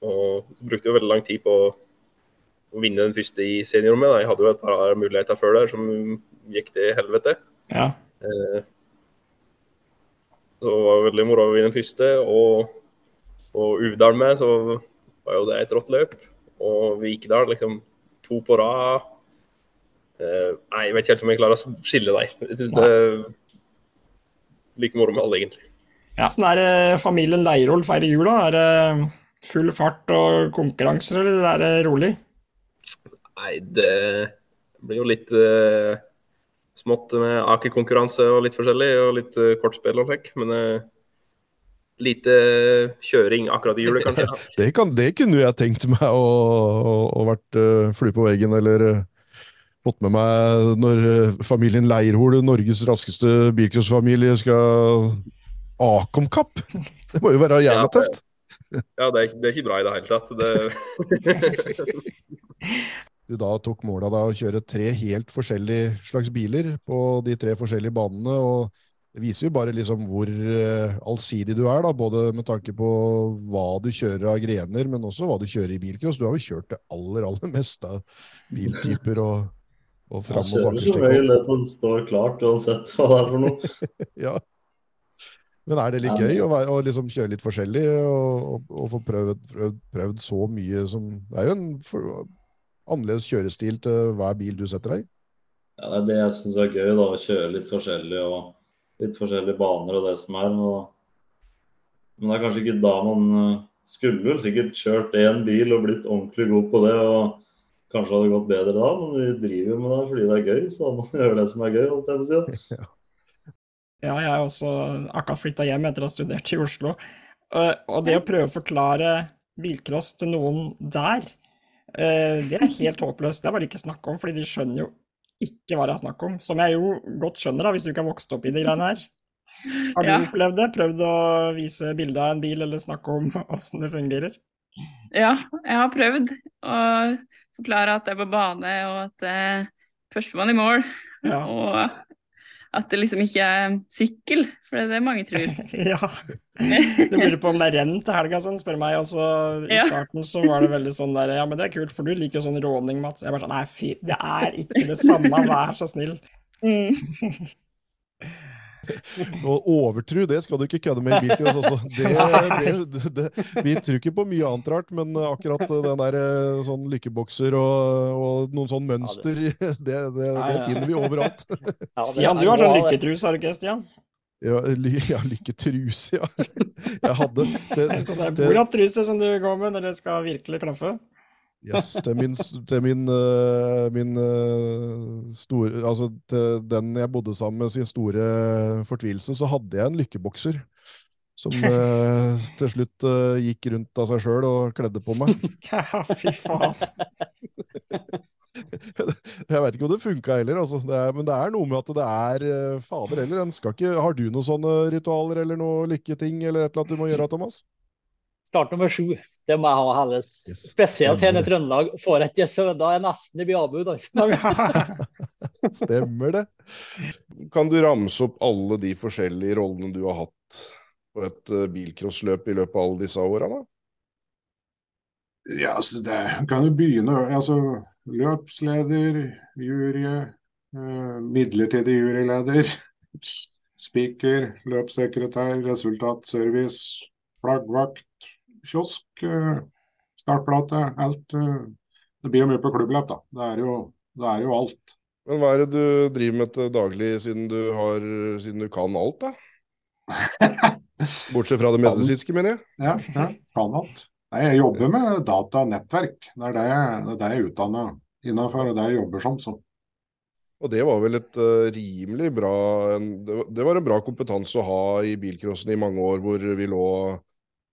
Og så brukte jeg jo veldig lang tid på å vinne den første i seniorrommet. Jeg hadde jo et par muligheter før der som gikk til helvete. Ja. Eh, Så det var veldig moro å vinne den første. Og på Uvdal med så var jo det et rått løp. Og Vikedal liksom to på rad. Eh, nei, jeg vet ikke helt om jeg klarer å skille deg. Jeg syns det er like moro med alle, egentlig. Ja. Åssen er det familien Leirol feirer jula? Er det full fart og konkurranser, eller er det rolig? Nei, det blir jo litt eh, smått med akekonkurranse og litt forskjellig, og litt uh, kortspill og slik. Men uh, lite kjøring akkurat i julet, kanskje. *laughs* Det, kan, det kunne jeg tenkt meg å, å, å vært uh, flue på veggen, eller uh, fått med meg når uh, familien Leirhol, Norges raskeste bilcrossfamilie, skal Akom-kapp. *laughs* Det må jo være jævla Ja, tøft. Ja, det er, det er ikke bra i det hele tatt. Det, *laughs* Du da tok mål av deg å kjøre tre helt forskjellige slags biler på de tre forskjellige banene, og det viser jo bare liksom hvor eh, allsidig du er, da, både med tanke på hva du kjører av grener, men også hva du kjører i bilcross. Du har jo kjørt det aller, aller meste av biltyper og, og Jeg fram- og kjører som regel det som står klart, uansett hva det er for noe. *laughs* Ja. Men er det litt gøy å, være, å liksom kjøre litt forskjellig og, og, og få prøvd, prøvd, prøvd så mye som Det er jo en for, annerledes kjørestil til hver bil du setter deg i. Ja, det er det jeg syns er gøy, da, å kjøre litt forskjellig og litt forskjellige baner og det som er. Og... Men det er kanskje ikke da man eh, skulle vel sikkert kjørt én bil og blitt ordentlig god på det. og Kanskje hadde det gått bedre da, men vi driver jo med det fordi det er gøy. Så da må man *laughs* gjøre det som er gøy, holdt jeg på å si. *laughs* Ja, jeg har også akkurat flytta hjem etter å ha studert i Oslo. Eh, Og det å prøve å forklare bilcross til noen der, det er helt håpløst. Det er bare ikke snakk om, fordi de skjønner jo ikke hva det er snakk om. Som jeg jo godt skjønner, da, hvis du ikke har vokst opp i de greiene her. Har du Ja. opplevd det? Prøvd å vise bilde av en bil, eller snakke om *laughs* åssen det fungerer? Ja, jeg har prøvd å forklare at det er på bane, og at det er førstemann i mål. Ja. Og at det liksom ikke er sykkel, for det er det mange tror. *laughs* Ja. Du lurer på om det er renn til helga, sånn, spør meg. Og så i Ja. starten så var det veldig sånn der Ja, men det er kult, for du liker jo sånn råning, Mats. Jeg bare sånn Nei, fy, det er ikke det samme, vær så snill. Mm. *laughs* Og overtro, det skal du ikke kødde med i bilcross også. *laughs* Det, det, det, vi tror ikke på mye annet rart, men akkurat den der eh, sånn lykkebokser og, og noen sånn mønster, det, det, det finner vi overalt. *laughs* Stian, du har sånn lykketrus, har du ikke, Stian? Ja, ly, *laughs* ja lykketrus, ja. Jeg hadde til, En sånn til, som du går med når det skal virkelig klaffe? Yes, til min, til min, uh, min uh, store Altså til den jeg bodde sammen med sin store fortvilelse, så hadde jeg en lykkebokser. Som uh, *laughs* til slutt gikk rundt av seg sjøl og kledde på meg. *laughs* Fy faen. *laughs* Jeg veit ikke om det funka heller, altså. det er, men det er noe med at det er Fader heller, en skal ikke Har du noen sånne ritualer eller noe lykketing eller et eller annet du må gjøre, Thomas? Start nummer sju. Det må jeg ha alles. Spesielt her i Trøndelag. Får jeg ikke så da er jeg nesten i avbud, altså. *laughs* Stemmer det. Kan du ramse opp alle de forskjellige rollene du har hatt på et eh, bilcrossløp i løpet av alle disse åra, da? Ja, altså det kan jo begynne altså løpsleder, jury, eh, midlertidig juryleder, speaker, løpssekretær, resultatservice, flaggvakt, kiosk, eh, startplate, alt. eh, Det blir jo mye på klubbløp, da. Det er jo, det er jo alt. Men hva er det du driver med til daglig, siden du, har, siden du kan alt, da? *laughs* Bortsett fra det medisinske, mener jeg. Ja, ja, kan alt. Nei, jeg jobber med data og nettverk. Det er det jeg, det er det jeg er utdanna innafor, og det jeg jobber som. Så. Og det var vel et uh, rimelig bra en, det, var, det var en bra kompetanse å ha i bilcrossen i mange år, hvor vi lå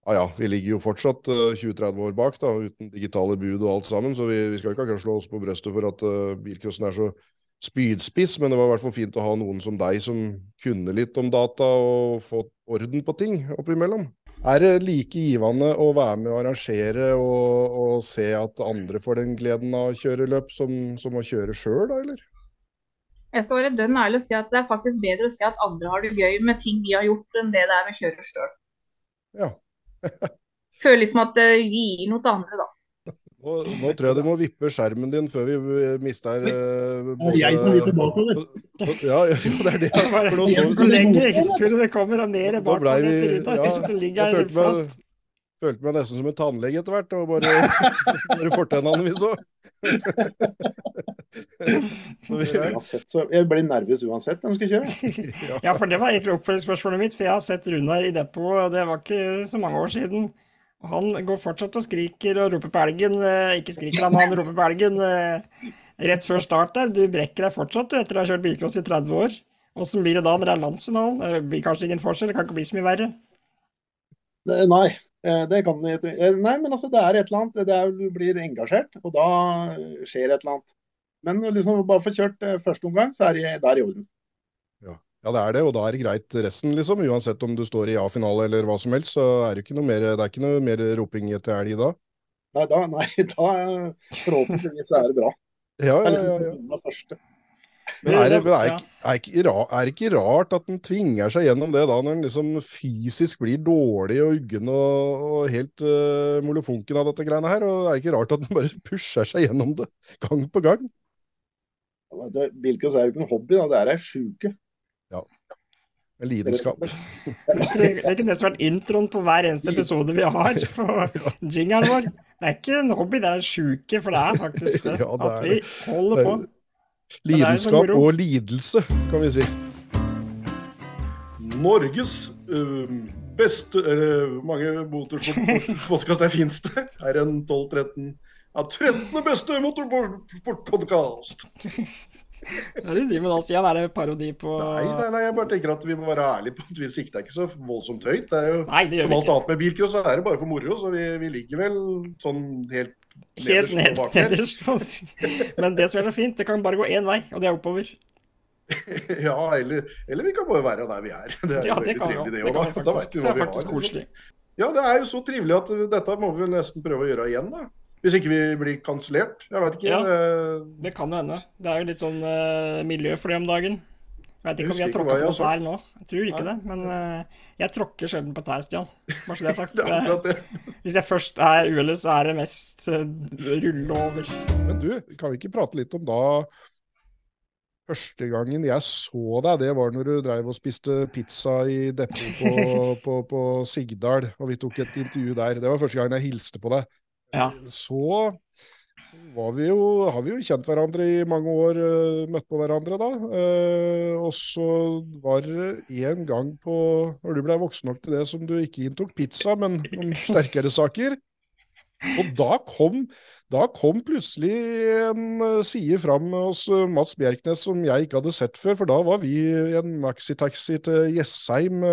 Ja ja, vi ligger jo fortsatt eh, 20-30 år bak, da, uten digitale bud og alt sammen, så vi, vi skal ikke akkurat slå oss på brøstet for at uh, bilcrossen er så spydspiss, men det var i hvert fall fint å ha noen som deg som kunne litt om data og fått orden på ting oppimellom. Er det like givende å være med å arrangere og, og se at andre får den gleden av å kjøre løp, som, som å kjøre sjøl, da, eller? Jeg skal være dønn ærlig og si at det er faktisk bedre å se at andre har det gøy med ting vi har gjort, enn det det er med å kjøre sjøl. Ja. *laughs* Føler liksom at det gir noe til andre, da. Nå, nå tror jeg du må vippe skjermen din før vi eh, mister eh, Det er jeg som vipper bakover. *laughs* Ja, ja, det er det. *laughs* For nå så- lenger det kommer, og mer bakover ja, jeg følte meg. Følte meg nesten som en tannlege etter hvert, og bare, *laughs* bare fortennene vi så. *laughs* Så vi- Uansett, så jeg blir nervøs uansett når vi skal kjøre. *laughs* Ja, for det var egentlig oppfølgingsspørsmålet mitt, for jeg har sett Runar i depot, og det var ikke så mange år siden. Og han går fortsatt og skriker og roper på elgen. eh, Ikke skriker han, han roper på elgen eh, rett før start der. Du brekker deg fortsatt du, etter å ha kjørt bilcross i 30 år. Åssen blir det da når det er landsfinalen? Det blir kanskje ingen forskjell, det kan ikke bli så mye verre. Nei, eh, det kan. Eh, Nei, men altså, det er et eller annet. Det er, du blir engasjert, og da skjer et eller annet. Men liksom bare få kjørt eh, første omgang, så er det, det er i orden. Ja, det er det, og da er det greit resten, liksom. Uansett om du står i A-finale eller hva som helst, så er det ikke noe mer, det er ikke noe mer roping etter elg da. Nei, da, nei, *laughs* da eh, forhåpentligvis er det bra. Ja, ja, ja, ja. Men er det, men er, ikke, er, ikke, er det ikke rart at den tvinger seg gjennom det da, når den liksom fysisk blir dårlig og uggen og, og helt uh, molefonken av dette greiene her? Og er det ikke rart at den bare pusher seg gjennom det gang på gang? Ja, det- Bilkos er jo ikke en hobby, da. det er ei sjuke. Ja. En lidenskap. Det er ikke det som har vært introen på hver eneste episode vi har *laughs* på jingeren vår. Det er ikke en hobby, det er en sjuke, for det er faktisk det. Ja, det At vi det. holder på. Lidenskap og lidelse, kan vi si. Norges uh, beste eller mange motorsportpodkaster fins det? Er en 12-13? Ja, 13. beste motorsportpodkast! Hva er det du driver med da, Stian? Er det parodi på Nei, nei, nei, jeg bare tenker at vi må være ærlige på at vi sikter ikke så voldsomt høyt. Det er jo Nei, det Som alt ikke. annet med bilcross, så er det bare for moro. Så vi, vi ligger vel sånn helt Helt nederst nederst. Men det som er så fint, det kan bare gå én vei, og det er oppover. *laughs* Ja, eller, eller vi kan bare være der vi er. *laughs* Det er Ja, det kan trivelig, det Det kan Da, faktisk. Det er faktisk koselig. Ja, det er jo så trivelig at dette må vi nesten prøve å gjøre igjen, da. Hvis ikke vi blir kansellert. Jeg vet ikke. Ja, det- det kan jo hende. Det er jo litt sånn uh, miljø for det om dagen. Jeg vet ikke om vi har tråkka på tær nå. Jeg tror ikke Nei. det. Men uh, jeg tråkker sjelden på tær, Stian. Bare så det er sagt. *laughs* Det er det. Hvis jeg først er uheldig, så er det mest uh, rulle over. Men du, kan vi ikke prate litt om da Første gangen jeg så deg, det var når du dreiv og spiste pizza i depot på, *laughs* på, på Sigdal, og vi tok et intervju der. Det var første gang jeg hilste på deg. Ja. Så vi jo, har vi jo kjent hverandre i mange år, eh, møtt på hverandre da. Eh, og så var det en gang på, når du ble voksen nok til det, som du ikke inntok pizza, men noen *laughs* sterkere saker. Og da kom, da kom plutselig en eh, side fram hos Mats Bjerknes som jeg ikke hadde sett før, for da var vi i en maxitaxi til Jessheim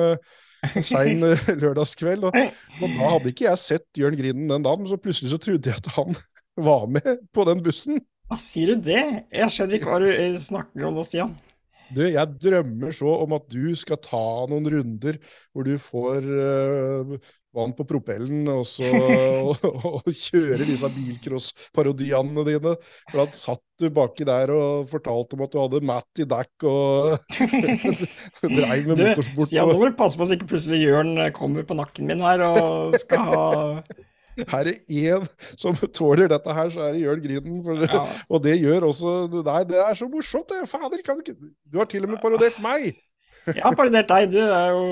sein *laughs* lørdagskveld, og, og da hadde ikke jeg sett Jørn Grinden den dagen, så plutselig så trodde jeg at han var med på den bussen. Hva sier du det? Jeg skjønner ikke hva du eh, snakker om nå, Stian. Du, jeg drømmer så om at du skal ta noen runder hvor du får uh, vann på propellen og, så, *laughs* og, og kjøre disse bilcross-parodiene dine. For da satt du baki der og fortalte om at du hadde Matt i dekk og *laughs* dreiv med Du, motorsport. Stian, nå må du passe på så ikke plutselig Jørn kommer på nakken min her og skal ha Er én som tåler dette her, så er det Jørn Griden. For, Ja. Og det gjør også Nei, det er så morsomt, det. Fader, kan du ikke Du har til og med parodert meg! *laughs* Jeg har parodiert deg, du er jo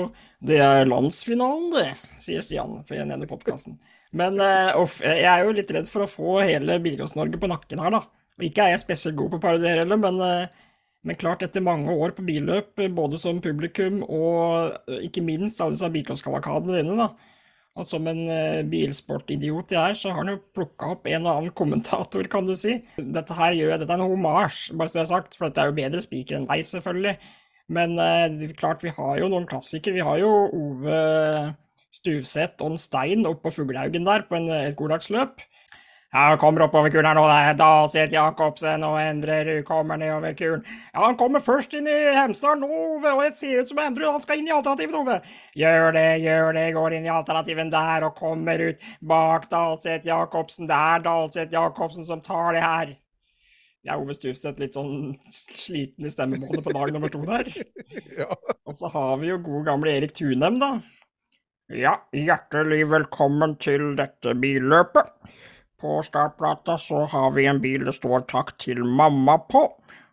Det er landsfinalen, det, sier Stian på den ene podkasten. Men uff, jeg er jo litt redd for å få hele Bilcross-Norge på nakken her, da. Og ikke er jeg spesielt god på å parodiere heller, men, uh, men klart, etter mange år på billøp, både som publikum og eh, ikke minst alle disse bilcross-kavalkadene dine, da. Og som en uh, bilsportidiot jeg er, så har han jo plukka opp en og annen kommentator, kan du si. Dette her gjør jeg, dette er en homasj, bare så det er sagt, for dette er jo bedre spiker enn deg, selvfølgelig. Men eh, klart, vi har jo noen klassikere. Vi har jo Ove Stuvseth og en Stein oppe på Fuglehaugen der på en, et goddagsløp. Ja, han kommer oppover kuren her nå, det er Dalseth Jacobsen og Endre kommer nedover kuren. Ja, han kommer først inn i Hemsedal nå, Ove, og det ser ut som Endre, han skal inn i alternativen, Ove. Gjør det, gjør det, går inn i alternativen der og kommer ut bak Dalseth Jacobsen. Det er Dalseth Jacobsen som tar det her. Jeg er Ove Stufseth litt sånn sliten i stemmemålet på dag nummer to der. *laughs* Og så har vi jo gode gamle Erik Tunem, da. Ja, hjertelig velkommen til dette billøpet. På startplata så har vi en bil det står 'Takk til mamma' på.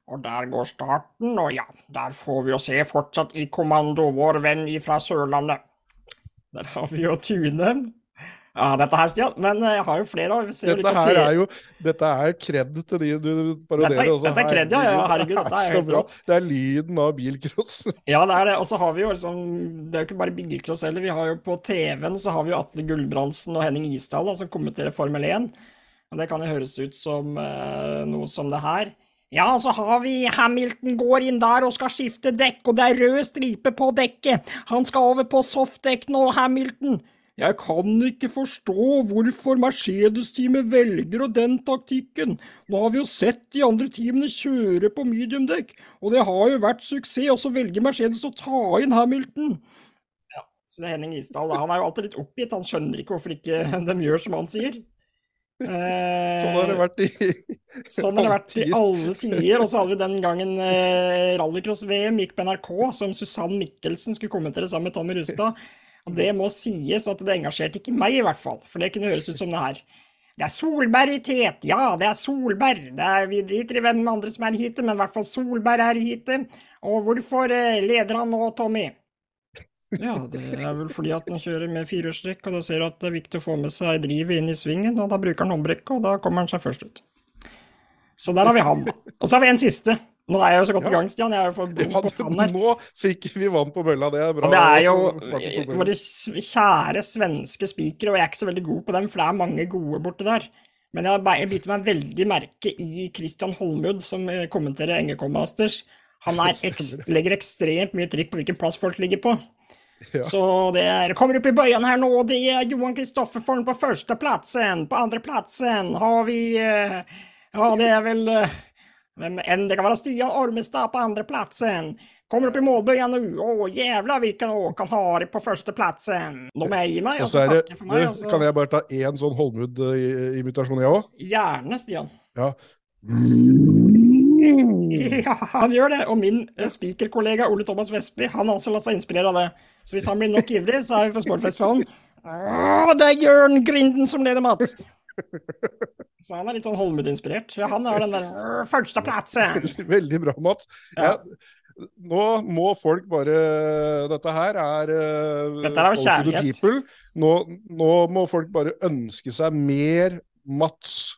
Og der går starten, og ja, der får vi jo se fortsatt i kommando vår venn ifra Sørlandet. Der har vi jo Tunem. Ja, dette her, Stian. Men eh, jeg har jo flere. og vi ser Dette her er jo Dette er kred til de du parodierer. Dette dette er kred, ja, ja, herregud, dette er helt bra. rått. Det er lyden av bilcross. *laughs* Ja, det er det. Og så har vi jo liksom Det er jo ikke bare bilcross heller. Vi har jo på TV-en så har vi jo Atle Gulbrandsen og Henning Isdal da, som kommenterer Formel 1. Og det kan jo høres ut som uh, noe som det her. Ja, så har vi Hamilton går inn der og skal skifte dekk, og det er rød stripe på dekket. Han skal over på softdekk nå, Hamilton. Jeg kan ikke forstå hvorfor Mercedes-teamet velger og den taktikken. Nå har vi jo sett de andre teamene kjøre på mediumdekk, og det har jo vært suksess, og så velger Mercedes å ta inn Hamilton. Ja, så det er Henning Isdal. Han er jo alltid litt oppgitt, han skjønner ikke hvorfor ikke *laughs* de gjør som han sier. Eh, Sånn har det vært i *laughs* Sånn har det vært i alle tider. Og så hadde vi den gangen eh, rallycross-VM gikk på NRK, som Susann Mikkelsen skulle kommentere sammen med Tommy Rustad. Og det må sies at det engasjerte ikke meg, i hvert fall. For det kunne høres ut som det her. Det er Solberg i tet, ja, det er Solberg. Det er, vi driter i hvem andre som er hit, men i hvert fall Solberg er hit. Og hvorfor eh, leder han nå, Tommy? Ja, det er vel fordi at han kjører med firehjulstrekk, og da ser du at det er viktig å få med seg drivet inn i svingen, og da bruker han håndbrekket, og da kommer han seg først ut. Så der har vi han. Og så har vi en siste. Nå er jeg jo så godt i gang, Stian. Jeg er jo for Ja, på *laughs* tann her. nå fikk vi vann på mølla, det er bra. Og det er jo våre kjære svenske spikere, og jeg er ikke så veldig god på dem, for det er mange gode borte der. Men jeg, jeg biter meg veldig merke i Christian Holmud, som eh, kommenterer Engekom Masters. Han er eks legger ekstremt mye trykk på hvilken plass folk ligger på. Ja. Så det er, kommer opp i bøyen her nå, det er Johan Kristoffersen på førsteplatsen. På andreplatsen har vi eh, Ja, det er vel eh, eller det kan være Stian Ormestad på andreplatsen. Kommer opp i målbøyen nå. Å, jævla hvilken åk han har på må jeg gi meg, Altså, det, takker for meg. Altså. kan jeg bare ta én sånn Holmud-imitasjon, jeg òg? Gjerne, Stian. Ja. *laughs* Ja, han gjør det. Og min spikerkollega speakerkollega Ole Thomas Vestby han har også latt seg inspirere av det. Så hvis han blir nok ivrig, så er vi på Sportfestivalen. Å, *laughs* det er Jørn Grinden som leder, Mats! Så han er litt sånn Holmud-inspirert. Ja, han har den der «Åh, førsteplatsen. *laughs* Veldig bra, Mats. Jeg, nå må folk bare Dette her er uh, Dette er av kjærlighet. Nå, nå må folk bare ønske seg mer Mats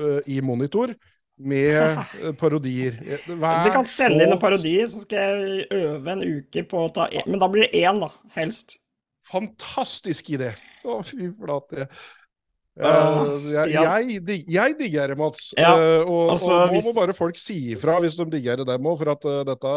uh, i monitor. Med *laughs* parodier. Vær Du kan sende inn en parodi, så skal jeg øve en uke på å ta én. Men da blir det én, da. Helst. Fantastisk idé! Å, fy flate. Eh, jeg, jeg, dig- jeg digger det, Mats. Ja, uh, og, altså, og nå hvis- må bare folk si ifra hvis de digger det, dem òg, for at uh, dette,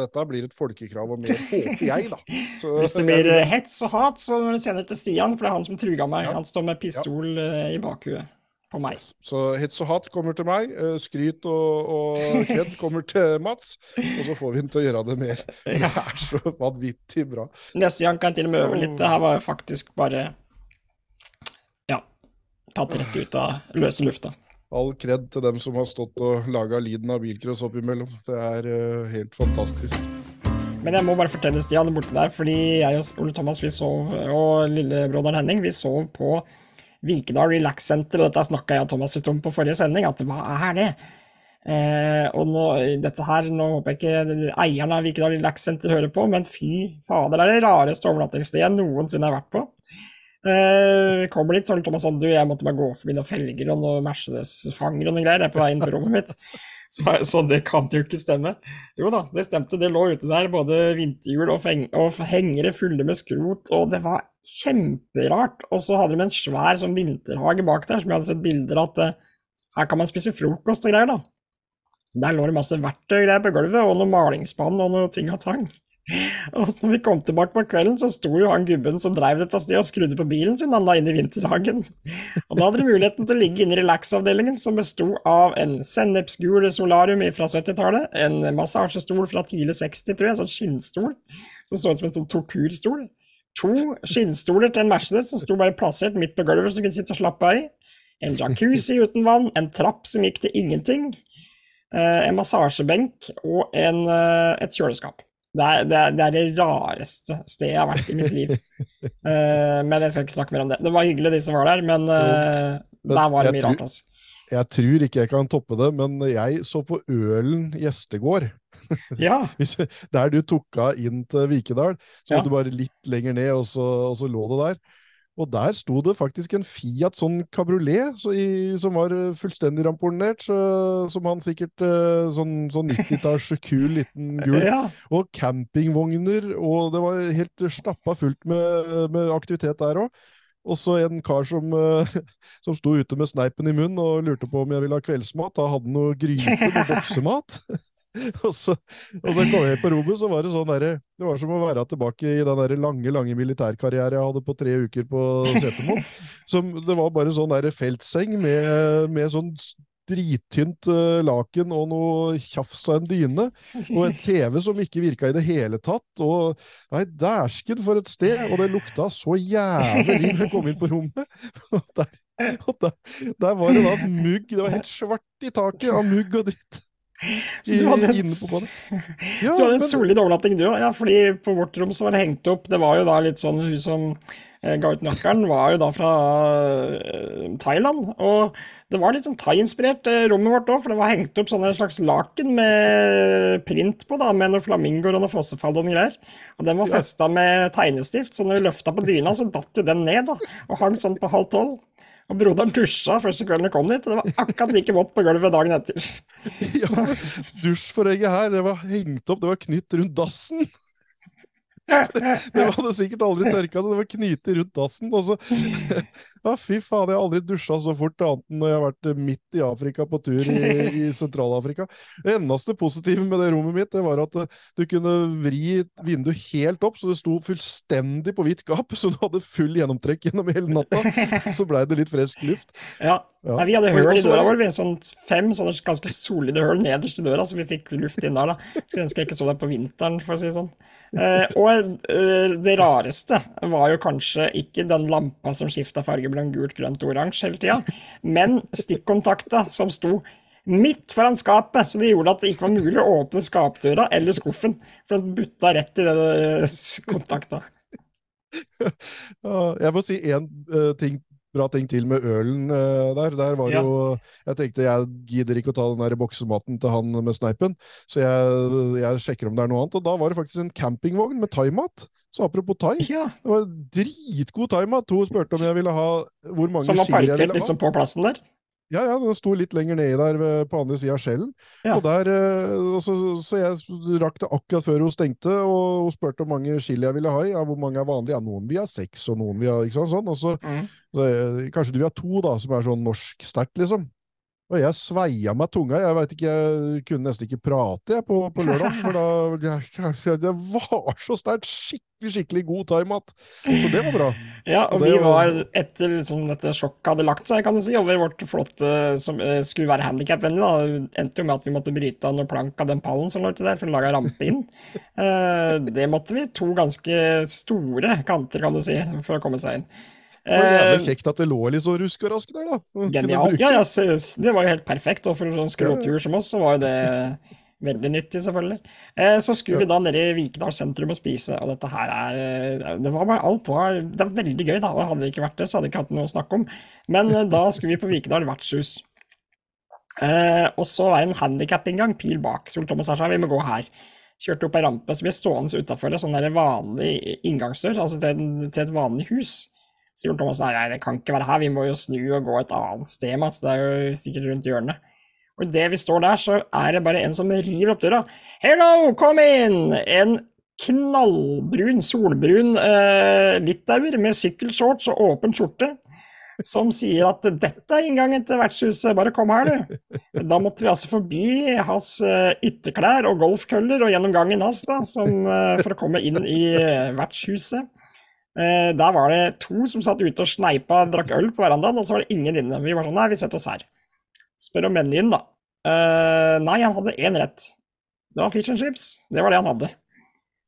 dette blir et folkekrav og mer, håper jeg, da. *laughs* Så- Hvis det blir jeg... hets og hat, så må du sende det til Stian, for det er han som truga meg. Han står med pistol eh, i bakhuet på meg. Så hets og hat kommer til meg, skryt og, og kred *laughs* kommer til Mats, og så får vi ham til å gjøre det mer. Det er så vanvittig bra. Neste gang kan jeg til og med øve litt. Det her var jo faktisk bare ja, tatt rett ut av løse lufta. All kred til dem som har stått og laga lyden av bilcross oppimellom. Det er uh, helt fantastisk. Men jeg må bare fortelle Stian borte der, fordi jeg og Ole Thomas vi sov, og lillebroderen Henning vi sov på Vikedal Relax Center, og dette snakka jeg og Thomas litt om på forrige sending, at hva er det? Eh, og nå, dette her, nå håper jeg ikke eieren av Vikedal Relax Center hører på, men fy fader, det er det rareste overnattingsstedet jeg noensinne har vært på. Eh, kommer dit, så har Thomas sånn, du, jeg måtte bare gå forbi noen felger og noen Mercedes-fanger og noen greier, jeg er på vei inn på rommet mitt. *laughs* Så, så, sånn, det kan jo ikke stemme. Jo da, det stemte, det lå ute der, både vinterhjul og, og hengere fulle med skrot, og det var kjemperart. Og så hadde de en svær sånn vinterhage bak der, som jeg hadde sett bilder av at eh, her kan man spise frokost og greier, da. Der lå det masse verktøy og greier på gulvet, og noe malingsspann og noe ting og tang. *laughs* Og når vi kom tilbake på kvelden, så sto jo han gubben som drev dette stedet og skrudde på bilen sin, han da inne i vinterhagen. Og da hadde de muligheten til å ligge inne i relax-avdelingen, som besto av en sennepsgul solarium fra 70-tallet, en massasjestol fra tidlig 60, tror jeg, en sånn skinnstol, som så ut som en sånn torturstol. To skinnstoler til en Mercedes som sto bare plassert midt på gulvet, du kunne sitte og slappe av i. En jacuzzi uten vann, en trapp som gikk til ingenting, eh, en massasjebenk og en, eh, et kjøleskap. Det er, det, er, det er det rareste stedet jeg har vært i mitt liv. uh, *laughs* men jeg skal ikke snakke mer om det. Det var hyggelig, de som var der, men uh, der var det mye tror- rart, altså. Jeg tror ikke jeg kan toppe det, men jeg så på Ølen gjestegård. *laughs* Ja. Der du tok av inn til Vikedal, så Ja. måtte du bare litt lenger ned, og så, og så lå det der. Og der sto det faktisk en Fiat sånn kabriolet så som var eh, fullstendig ramponert, så, som han sikkert eh, sånn, sånn 90-talls *laughs* kul liten gul. Ja. Og campingvogner, og det var helt stappa fullt med, med aktivitet der òg. Og så en kar som, eh, *laughs* som sto ute med sneipen i munnen og lurte på om jeg ville ha kveldsmat. Da hadde han noe gryte med *laughs* boksemat. *laughs* og, så, og så kom jeg på rommet, så var det sånn derre Det var som å være tilbake i den der lange, lange militærkarriere jeg hadde på tre uker på Setermoen. *laughs* Som Det var bare sånn der feltseng med, med sånn drittynt uh, laken og noe tjafs av en dyne. Og en TV som ikke virka i det hele tatt. Og nei, dæsken for et sted! Og det lukta så jævlig når jeg kom inn på rommet. *laughs* Og der, og der, der var det da mugg. Det var helt svart i taket av mugg og dritt. Så du hadde en, *laughs* ja, du hadde en solid overnatting, du òg. Ja, fordi på vårt rom så var det hengt opp Det var jo da litt sånn Hun som eh, ga ut nøkkelen, var jo da fra eh, Thailand. Og det var litt sånn thai-inspirert, eh, rommet vårt òg, for det var hengt opp sånne slags laken med print på, da, med noen flamingoer og noen fossefall og noen greier. Og den var festa med tegnestift, så når vi løfta på dyna, så datt jo den ned, da, og hang sånn på halv tolv. Og broderen dusja første kvelden vi kom dit, og det var akkurat like vått på gulvet dagen etter. *laughs* Ja, Dusjforhenget her, det var hengt opp, det var knytt rundt dassen. *laughs* Det hadde sikkert aldri tørka, det var knytt rundt dassen. Og så Ja, fy faen, jeg har aldri dusja så fort annet enn når jeg har vært midt i Afrika på tur i, i *laughs* Sentral-Afrika. Det eneste positive med det rommet mitt, det var at eh, du kunne vri vinduet helt opp, så det sto fullstendig på hvitt gap, så du hadde full gjennomtrekk gjennom hele natta. Så blei det litt frisk luft. Ja. Ja. Nei, vi hadde hull i døra vår, vi, sånn fem sånne ganske solide høl nederst i døra, så vi fikk luft inn der. da. Skulle ønske jeg ikke så det på vinteren, for å si det sånn. Eh, og eh, det rareste var jo kanskje ikke den lampa som skifta farge mellom gult, grønt og oransje hele tida, men stikkontakta som sto midt foran skapet, så det gjorde at det ikke var mulig å åpne skapdøra eller skuffen, for den butta rett i den eh, kontakta. *laughs* Jeg må si én ting, bra ting til med ølen uh, der. Der var Ja. jo Jeg tenkte jeg gidder ikke å ta den der boksematen til han med sneipen, så jeg, jeg sjekker om det er noe annet. Og da var det faktisk en campingvogn med thaimat. Så apropos thai, det var dritgod thaimat. Hun spurte om jeg ville ha hvor mange Som var ville ha. parkert var parkert liksom på plassen der. Ja, ja, den sto litt lenger nedi der på andre sida av skjellen. Og der, eh, så, så jeg rakk det akkurat før hun stengte, og hun spurte hvor mange chili jeg ville ha i. Ja, hvor mange er vanlige? Ja, noen vil ha seks, og noen vil ha ikke sant, sånn. Og så, så eh, kanskje du vil ha to, da, som er sånn norsk sterkt, liksom. Og jeg sveia meg tunga. Jeg vet ikke, jeg kunne nesten ikke prate jeg, på, på lørdag. For da jeg, Det var så sterkt! Skikkelig, skikkelig god thaimat. Så det var bra. Ja, og det vi var, etter liksom, dette sjokket hadde lagt seg, kan du si, over vårt flotte som eh, skulle være handikapvennlig, da, endte jo med at vi måtte bryte av noen plank av den pallen som lå uti der, for å lage rampe inn. Eh, det måtte vi. To ganske store kanter, kan du si, for å komme seg inn. Det var jævlig Eh, kjekt at det lå litt så rusk og rask der, da. Genialt. Ja, det var jo helt perfekt. Og for en sånn skråtur som oss, så var jo det veldig nyttig, selvfølgelig. Eh, så skulle vi da ned i Vikedal sentrum og spise, og dette her er eh, Det var bare alt var Det er veldig gøy, da. Hadde det ikke vært det, så hadde jeg ikke hatt noe å snakke om. Men da skulle vi på Vikedal vertshus. Og så var det en handikapinngang, pil bak. Sol Thomas sa vi må gå her. Kjørte opp ei rampe, så ble er stående utafor en sånn vanlig inngangsdør, altså til, til et vanlig hus. Sier Ole Thomas nei, nei, det kan ikke være her, vi må jo snu og gå et annet sted, Mats. Det er jo sikkert rundt hjørnet. Og idet vi står der, så er det bare en som river opp døra. Hello, kom inn! En knallbrun, solbrun eh, litauer med sykkelshorts og åpen skjorte. Som sier at 'dette er inngangen til vertshuset, bare kom her, du'. Da måtte vi altså forbi hans eh, ytterklær og golfkøller og gjennom gangen hans, da, som, eh, for å komme inn i eh, vertshuset. Eh, der var det to som satt ute og sneipa og drakk øl på verandaen, og så var det ingen inne. Vi var sånn nei, vi setter oss her. Spør om menyen, da. Eh, nei, han hadde én rett. Det var fish and chips. Det var det han hadde.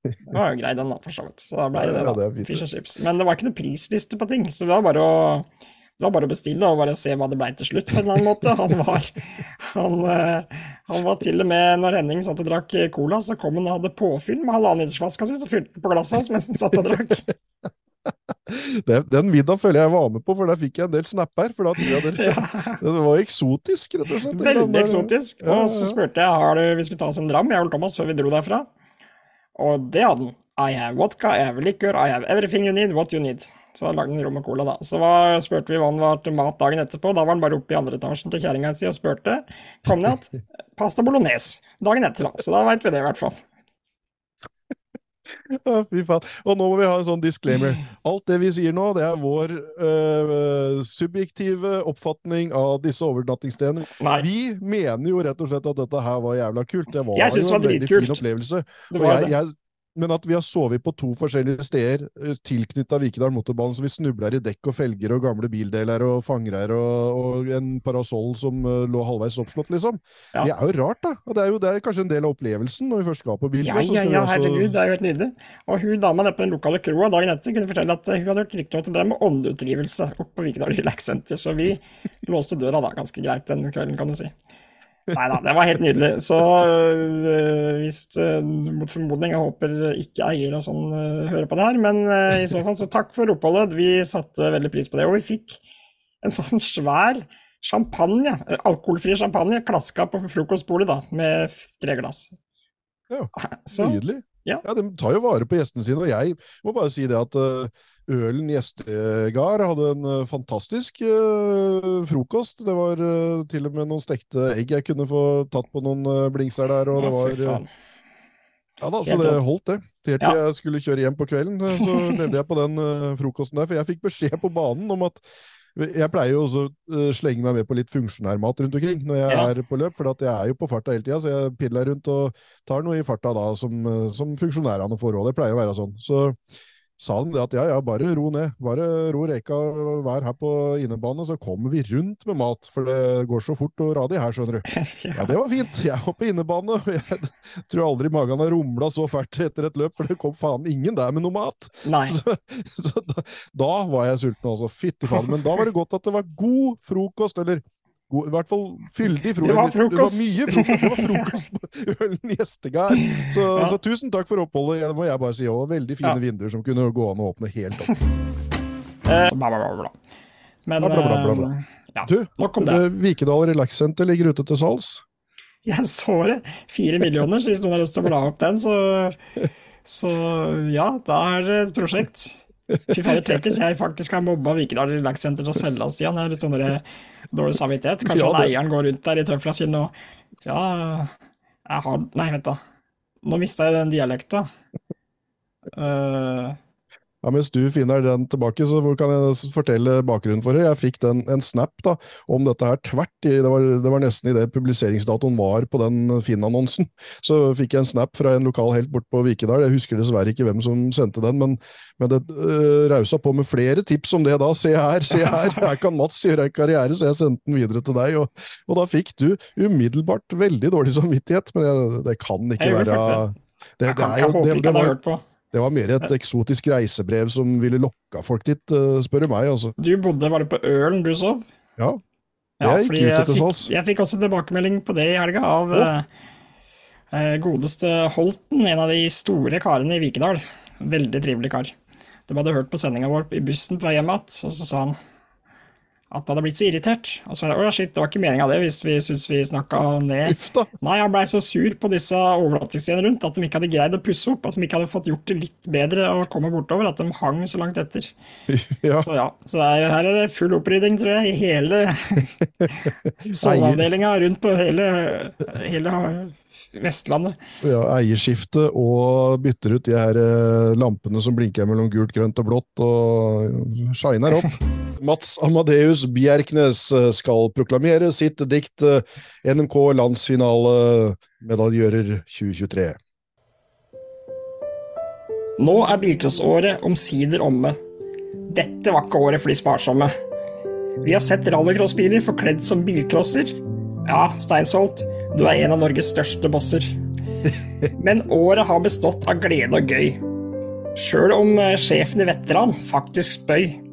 Det var jo grei, den, da, for så vidt. Så da ble det da. Fish and chips. Men det var ikke noe prisliste på ting, så det var bare å det var bare å bestille og bare se hva det ble til slutt, på en eller annen måte. Han var, han, eh, han var til og med, når Henning satt og drakk cola, så kom han og hadde påfyll med halvannen litersflaska si, så fylte han på glasset hans mens han satt og drakk. *laughs* Det, den middagen føler jeg var med på, for der fikk jeg en del snapper. For da tror jeg det, *laughs* det var eksotisk, rett og slett. den Veldig eksotisk. Ja, Og så spurte jeg har du, vi skulle ta oss en dram, jeg og Thomas, før vi dro derfra. Og det hadde han. I have vodka, I have liquor, I have everything you need, what you need. Så da lagde han rom og cola, da. Så var, spurte vi hva han var til mat dagen etterpå. Da var han bare oppe i andre etasjen til kjerringa si og spurte. Kom ned igjen. Pasta bolognese dagen etter, da. Så da veit vi det, i hvert fall. Ja, fy faen. Og nå må vi ha en sånn disclaimer. Alt det vi sier nå, det er vår øh, subjektive oppfatning av disse overnattingsstedene. Vi mener jo rett og slett at dette her var jævla kult. Det var Jeg synes jo det var en veldig dritkult. fin opplevelse. Det Og var jeg, det. jeg, men at vi har sovet på to forskjellige steder uh, tilknytta Vikedal motorbane, så vi snubler i dekk og felger og gamle bildeler og fangrer og, og en parasoll som uh, lå halvveis oppslått, liksom. Ja. Det er jo rart, da. Og det er jo det er kanskje en del av opplevelsen når vi først skal på Ja, bilcross. ja, ja, også- herregud, det er jo helt nydelig. Og hun dama nede på den lokale kroa dagen etter kunne fortelle at hun hadde hørt rykter om at det er med åndeutdrivelse oppe på Vikedal Relax Center, så vi *laughs* låste døra da ganske greit den kvelden, kan du si. Nei da, det var helt nydelig. Så øh, hvis øh, mot formodning, jeg håper ikke eier og sånn øh, hører på det her, men i så fall så takk for oppholdet. Vi satte veldig pris på det. Og vi fikk en sånn svær champagne, alkoholfri champagne, klaska på frokostbordet da, med tre glass. Ja, Så- nydelig. Ja. De tar jo vare på gjestene sine, og jeg må bare si det at Ølen Gjestegard hadde en eh, fantastisk uh, frokost. Det var uh, til og med noen stekte egg jeg kunne få tatt på noen uh, blingser der, og det var. Ja da, så det holdt, det. Helt til jeg skulle kjøre hjem på kvelden, så *laughs* levde jeg på den frokosten der. For jeg fikk beskjed på banen om at jeg pleier jo også å slenge meg med på litt funksjonærmat rundt omkring når jeg Ja. er på løp, for jeg er jo på farta hele tida, så jeg piller rundt og tar noe i farta da som, som funksjonærene får råd. Det pleier å være sånn. Så sa de det at ja, ja, bare ro ned. Bare ro reka og vær her på innebane, så kommer vi rundt med mat. For det går så fort og radig her, skjønner du. *laughs* Ja, det var fint. Jeg var på innebane, og jeg *laughs* tror aldri magen har rumla så fælt etter et løp, for det kom faen ingen der med noe mat. Nei. *laughs* Så, så da, da var jeg sulten, altså. Fytti faen. Men da var det godt at det var god frokost, eller god, i hvert fall fyldig frokost. Det var Det var mye frokost. Det var frokost på Ølen Gjestegard. Så, Ja. så tusen takk for oppholdet, det må jeg bare si. òg. veldig fine Ja. vinduer som kunne gå an å åpne helt opp. Eh, bla, bla, bla, bla. Men ja, bla, bla, bla, bla. eh, ja, Du, nok om det. eh, Vikedal Relax Center ligger ute til salgs. Jeg så det. Fire millioner, så hvis noen har lyst til å bla opp den, så, så ja, da er det et prosjekt. Fy fader, tenk hvis jeg faktisk har mobba Vikedal Relax Center til å selge oss, igjen. Jeg har litt sånn der dårlig samvittighet. Kanskje Ja, eieren går rundt der i tøflaskinn og Ja, jeg har Nei, vent, da. Nå mista jeg den dialekta. Uh, Ja, Mens du finner den tilbake, så kan jeg fortelle bakgrunnen for det. Jeg fikk den, en snap da, om dette her tvert i, det var, det var nesten i det publiseringsdatoen var på den Finn-annonsen. Så fikk jeg en snap fra en lokal helt bort på Vikedal. Jeg husker dessverre ikke hvem som sendte den, men, men det øh, rausa på med flere tips om det da. Se her, se her, her kan Mats gjøre en karriere, så jeg sendte den videre til deg. Og, og da fikk du umiddelbart veldig dårlig samvittighet, men jeg, det kan ikke være det, Jeg det er jo- det- det var-. Det var mer et eksotisk reisebrev som ville lokka folk dit, eh, spør du meg. altså. du bodde, var det på Ølen du sov? Ja, Ja, jeg gikk ut etter fikk, jeg fikk også tilbakemelding på det i helga av oh. eh, godeste Holten, en av de store karene i Vikedal. Veldig trivelig kar. De hadde hørt på sendinga vår i bussen på vei hjem igjen, og så sa han at han hadde blitt så irritert. Og så var det, shit, det var ikke meninga det, hvis vi syntes vi snakka ned. Nei, han blei så sur på disse overnattingsstedene rundt at de ikke hadde greid å pusse opp, at de ikke hadde fått gjort det litt bedre og komme bortover, at de hang så langt etter. *laughs* Så ja, så det er, her er det full opprydding, tror jeg, i hele *laughs* soveavdelinga rundt på hele, hele Vestlandet. Ja, eierskifte og bytter ut de her eh, lampene som blinker mellom gult, grønt og blått, og shiner opp. Mats Amadeus Bjerknes eh, skal proklamere sitt dikt eh, NMK landsfinale medaljører 2023. Nå er bilcrossåret omsider omme. Dette var ikke året for de sparsomme. Vi har sett rallycrossbiler forkledd som bilcrosser. Ja, Steinsholt, du er en av Norges største bosser. *laughs* Men året har bestått av glede og gøy. Sjøl om eh, sjefen i Veteran faktisk spøy.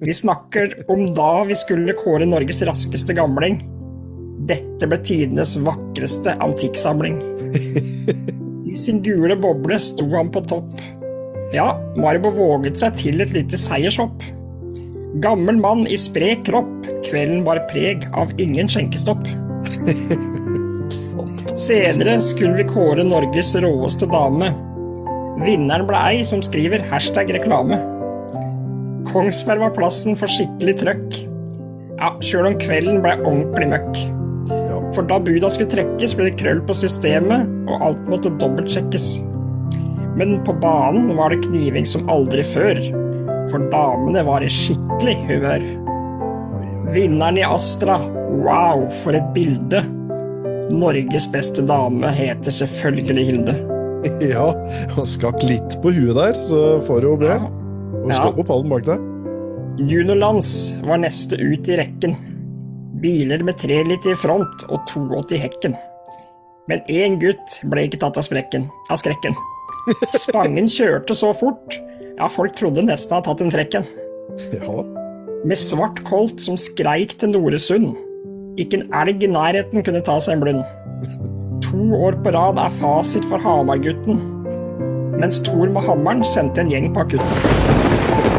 Vi snakker om da vi skulle kåre Norges raskeste gamling. Dette ble tidenes vakreste antikksamling. I sin gule boble sto han på topp. Ja, Marbo våget seg til et lite seiershopp. Gammel mann i sprek kropp, kvelden bar preg av ingen skjenkestopp. Senere skulle vi kåre Norges råeste dame. Vinneren ble ei som skriver hashtag reklame. Kongsberg var plassen for skikkelig trøkk. Ja, sjøl om kvelden ble ordentlig møkk. For da buda skulle trekkes, ble det krøll på systemet, og alt måtte dobbeltsjekkes. Men på banen var det kniving som aldri før, for damene var i skikkelig humør. Vinneren i Astra, wow, for et bilde. Norges beste dame heter selvfølgelig Hilde. *laughs* Ja, han skakk litt på huet der, så får hun med. Og Ja. stå på pallen bak deg. Juniorlands var neste ut i rekken. Biler med tre liter i front og 2,80 i hekken. Men én gutt ble ikke tatt av, sprekken, av skrekken. *laughs* Spangen kjørte så fort, ja, folk trodde nesten hadde tatt en frekken. Ja. Med svart kolt som skreik til Noresund. Ikke en elg i nærheten kunne ta seg en blund. To år på rad er fasit for Hamar-gutten. Mens Thor med hammeren sendte en gjeng på akutten.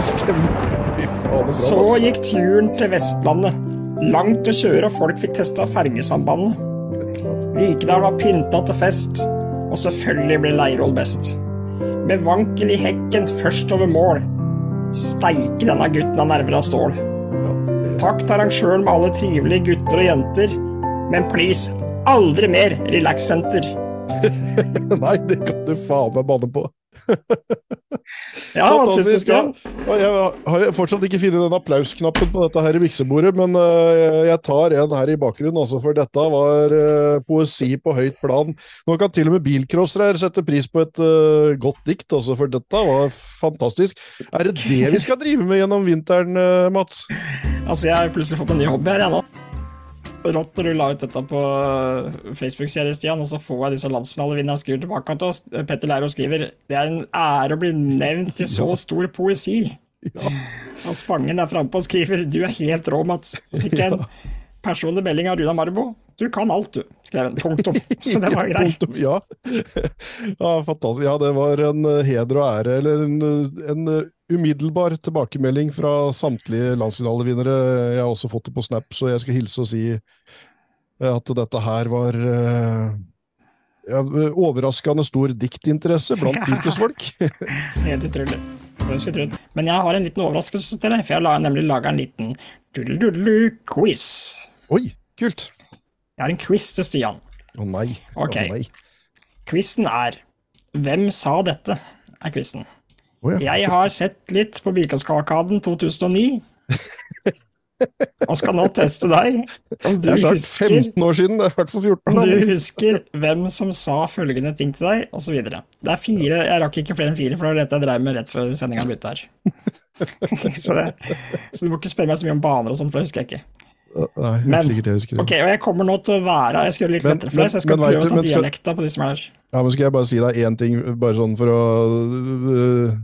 Så gikk turen til Vestlandet. Langt å kjøre, og folk fikk testa fergesambandet. Vikedal var pynta til fest, og selvfølgelig ble Leirvoll best. Med vankel i hekken først over mål. Steike denne gutten av nerver av stål. Takk til arrangøren med alle trivelige gutter og jenter, men please, aldri mer Relax Center. *laughs* Nei, det kan du faen meg banne på. *laughs* Ja, hva syns du, ja. Jeg har fortsatt ikke funnet den applausknappen på dette her i miksebordet, men øh, jeg tar en her i bakgrunnen, altså, for dette var øh, poesi på høyt plan. Nå kan til og med bilcrossere her sette pris på et uh, godt dikt, altså, for dette var fantastisk. Er det det vi skal drive med gjennom vinteren, Mats? Altså, jeg har plutselig fått en ny hobby her, jeg nå. Rått du la ut dette på eh, Facebook-serien, Stian, og så får jeg disse landsfinalevinnerne skriver tilbake til oss. Petter Leiro skriver det er en ære å bli nevnt i så stor poesi. Og Spangen er frampå og skriver du er helt rå, Mats. Fikk en personlig melding av Runa Marbo. Du kan alt, du, skrev han. Punktum. Så det var greit. Ja. *laughs* ja, fantastisk. Ja, det var en øh, heder og ære, eller en, øh, en umiddelbar tilbakemelding fra samtlige landsfinalevinnere. Jeg har også fått det på Snap, så jeg skal hilse og si øh, at dette her var øh, ja, overraskende stor diktinteresse blant bilcrossfolk. *laughs* Helt utrolig. Men jeg har en liten overraskelse til deg, for jeg har nemlig laga en liten doodle-doodle-quiz. Oi, kult. Jeg har en quiz til Stian. Å nei. Ok. Oh, nei. Quizen er Hvem sa dette? er quizen. Å ja. Jeg har sett litt på Bilkåskarkaden 2009. Og skal nå teste deg om du er husker 15 år siden, det i hvert fall 14. om du husker hvem som sa følgende ting til deg, osv. Det er fire, jeg rakk ikke flere enn fire, for det var dette jeg drev med rett før sendinga begynte her. *laughs* så, det, så du må ikke spørre meg så mye om baner og sånn, for det husker jeg ikke. Nei, Men, jeg husker det. ok, og jeg kommer nå til å være Jeg skal gjøre det litt lettere for deg, så jeg skal men- prøve å ta dialekta på de som er her. Ja, men skal jeg bare si deg én ting, bare sånn for å øh,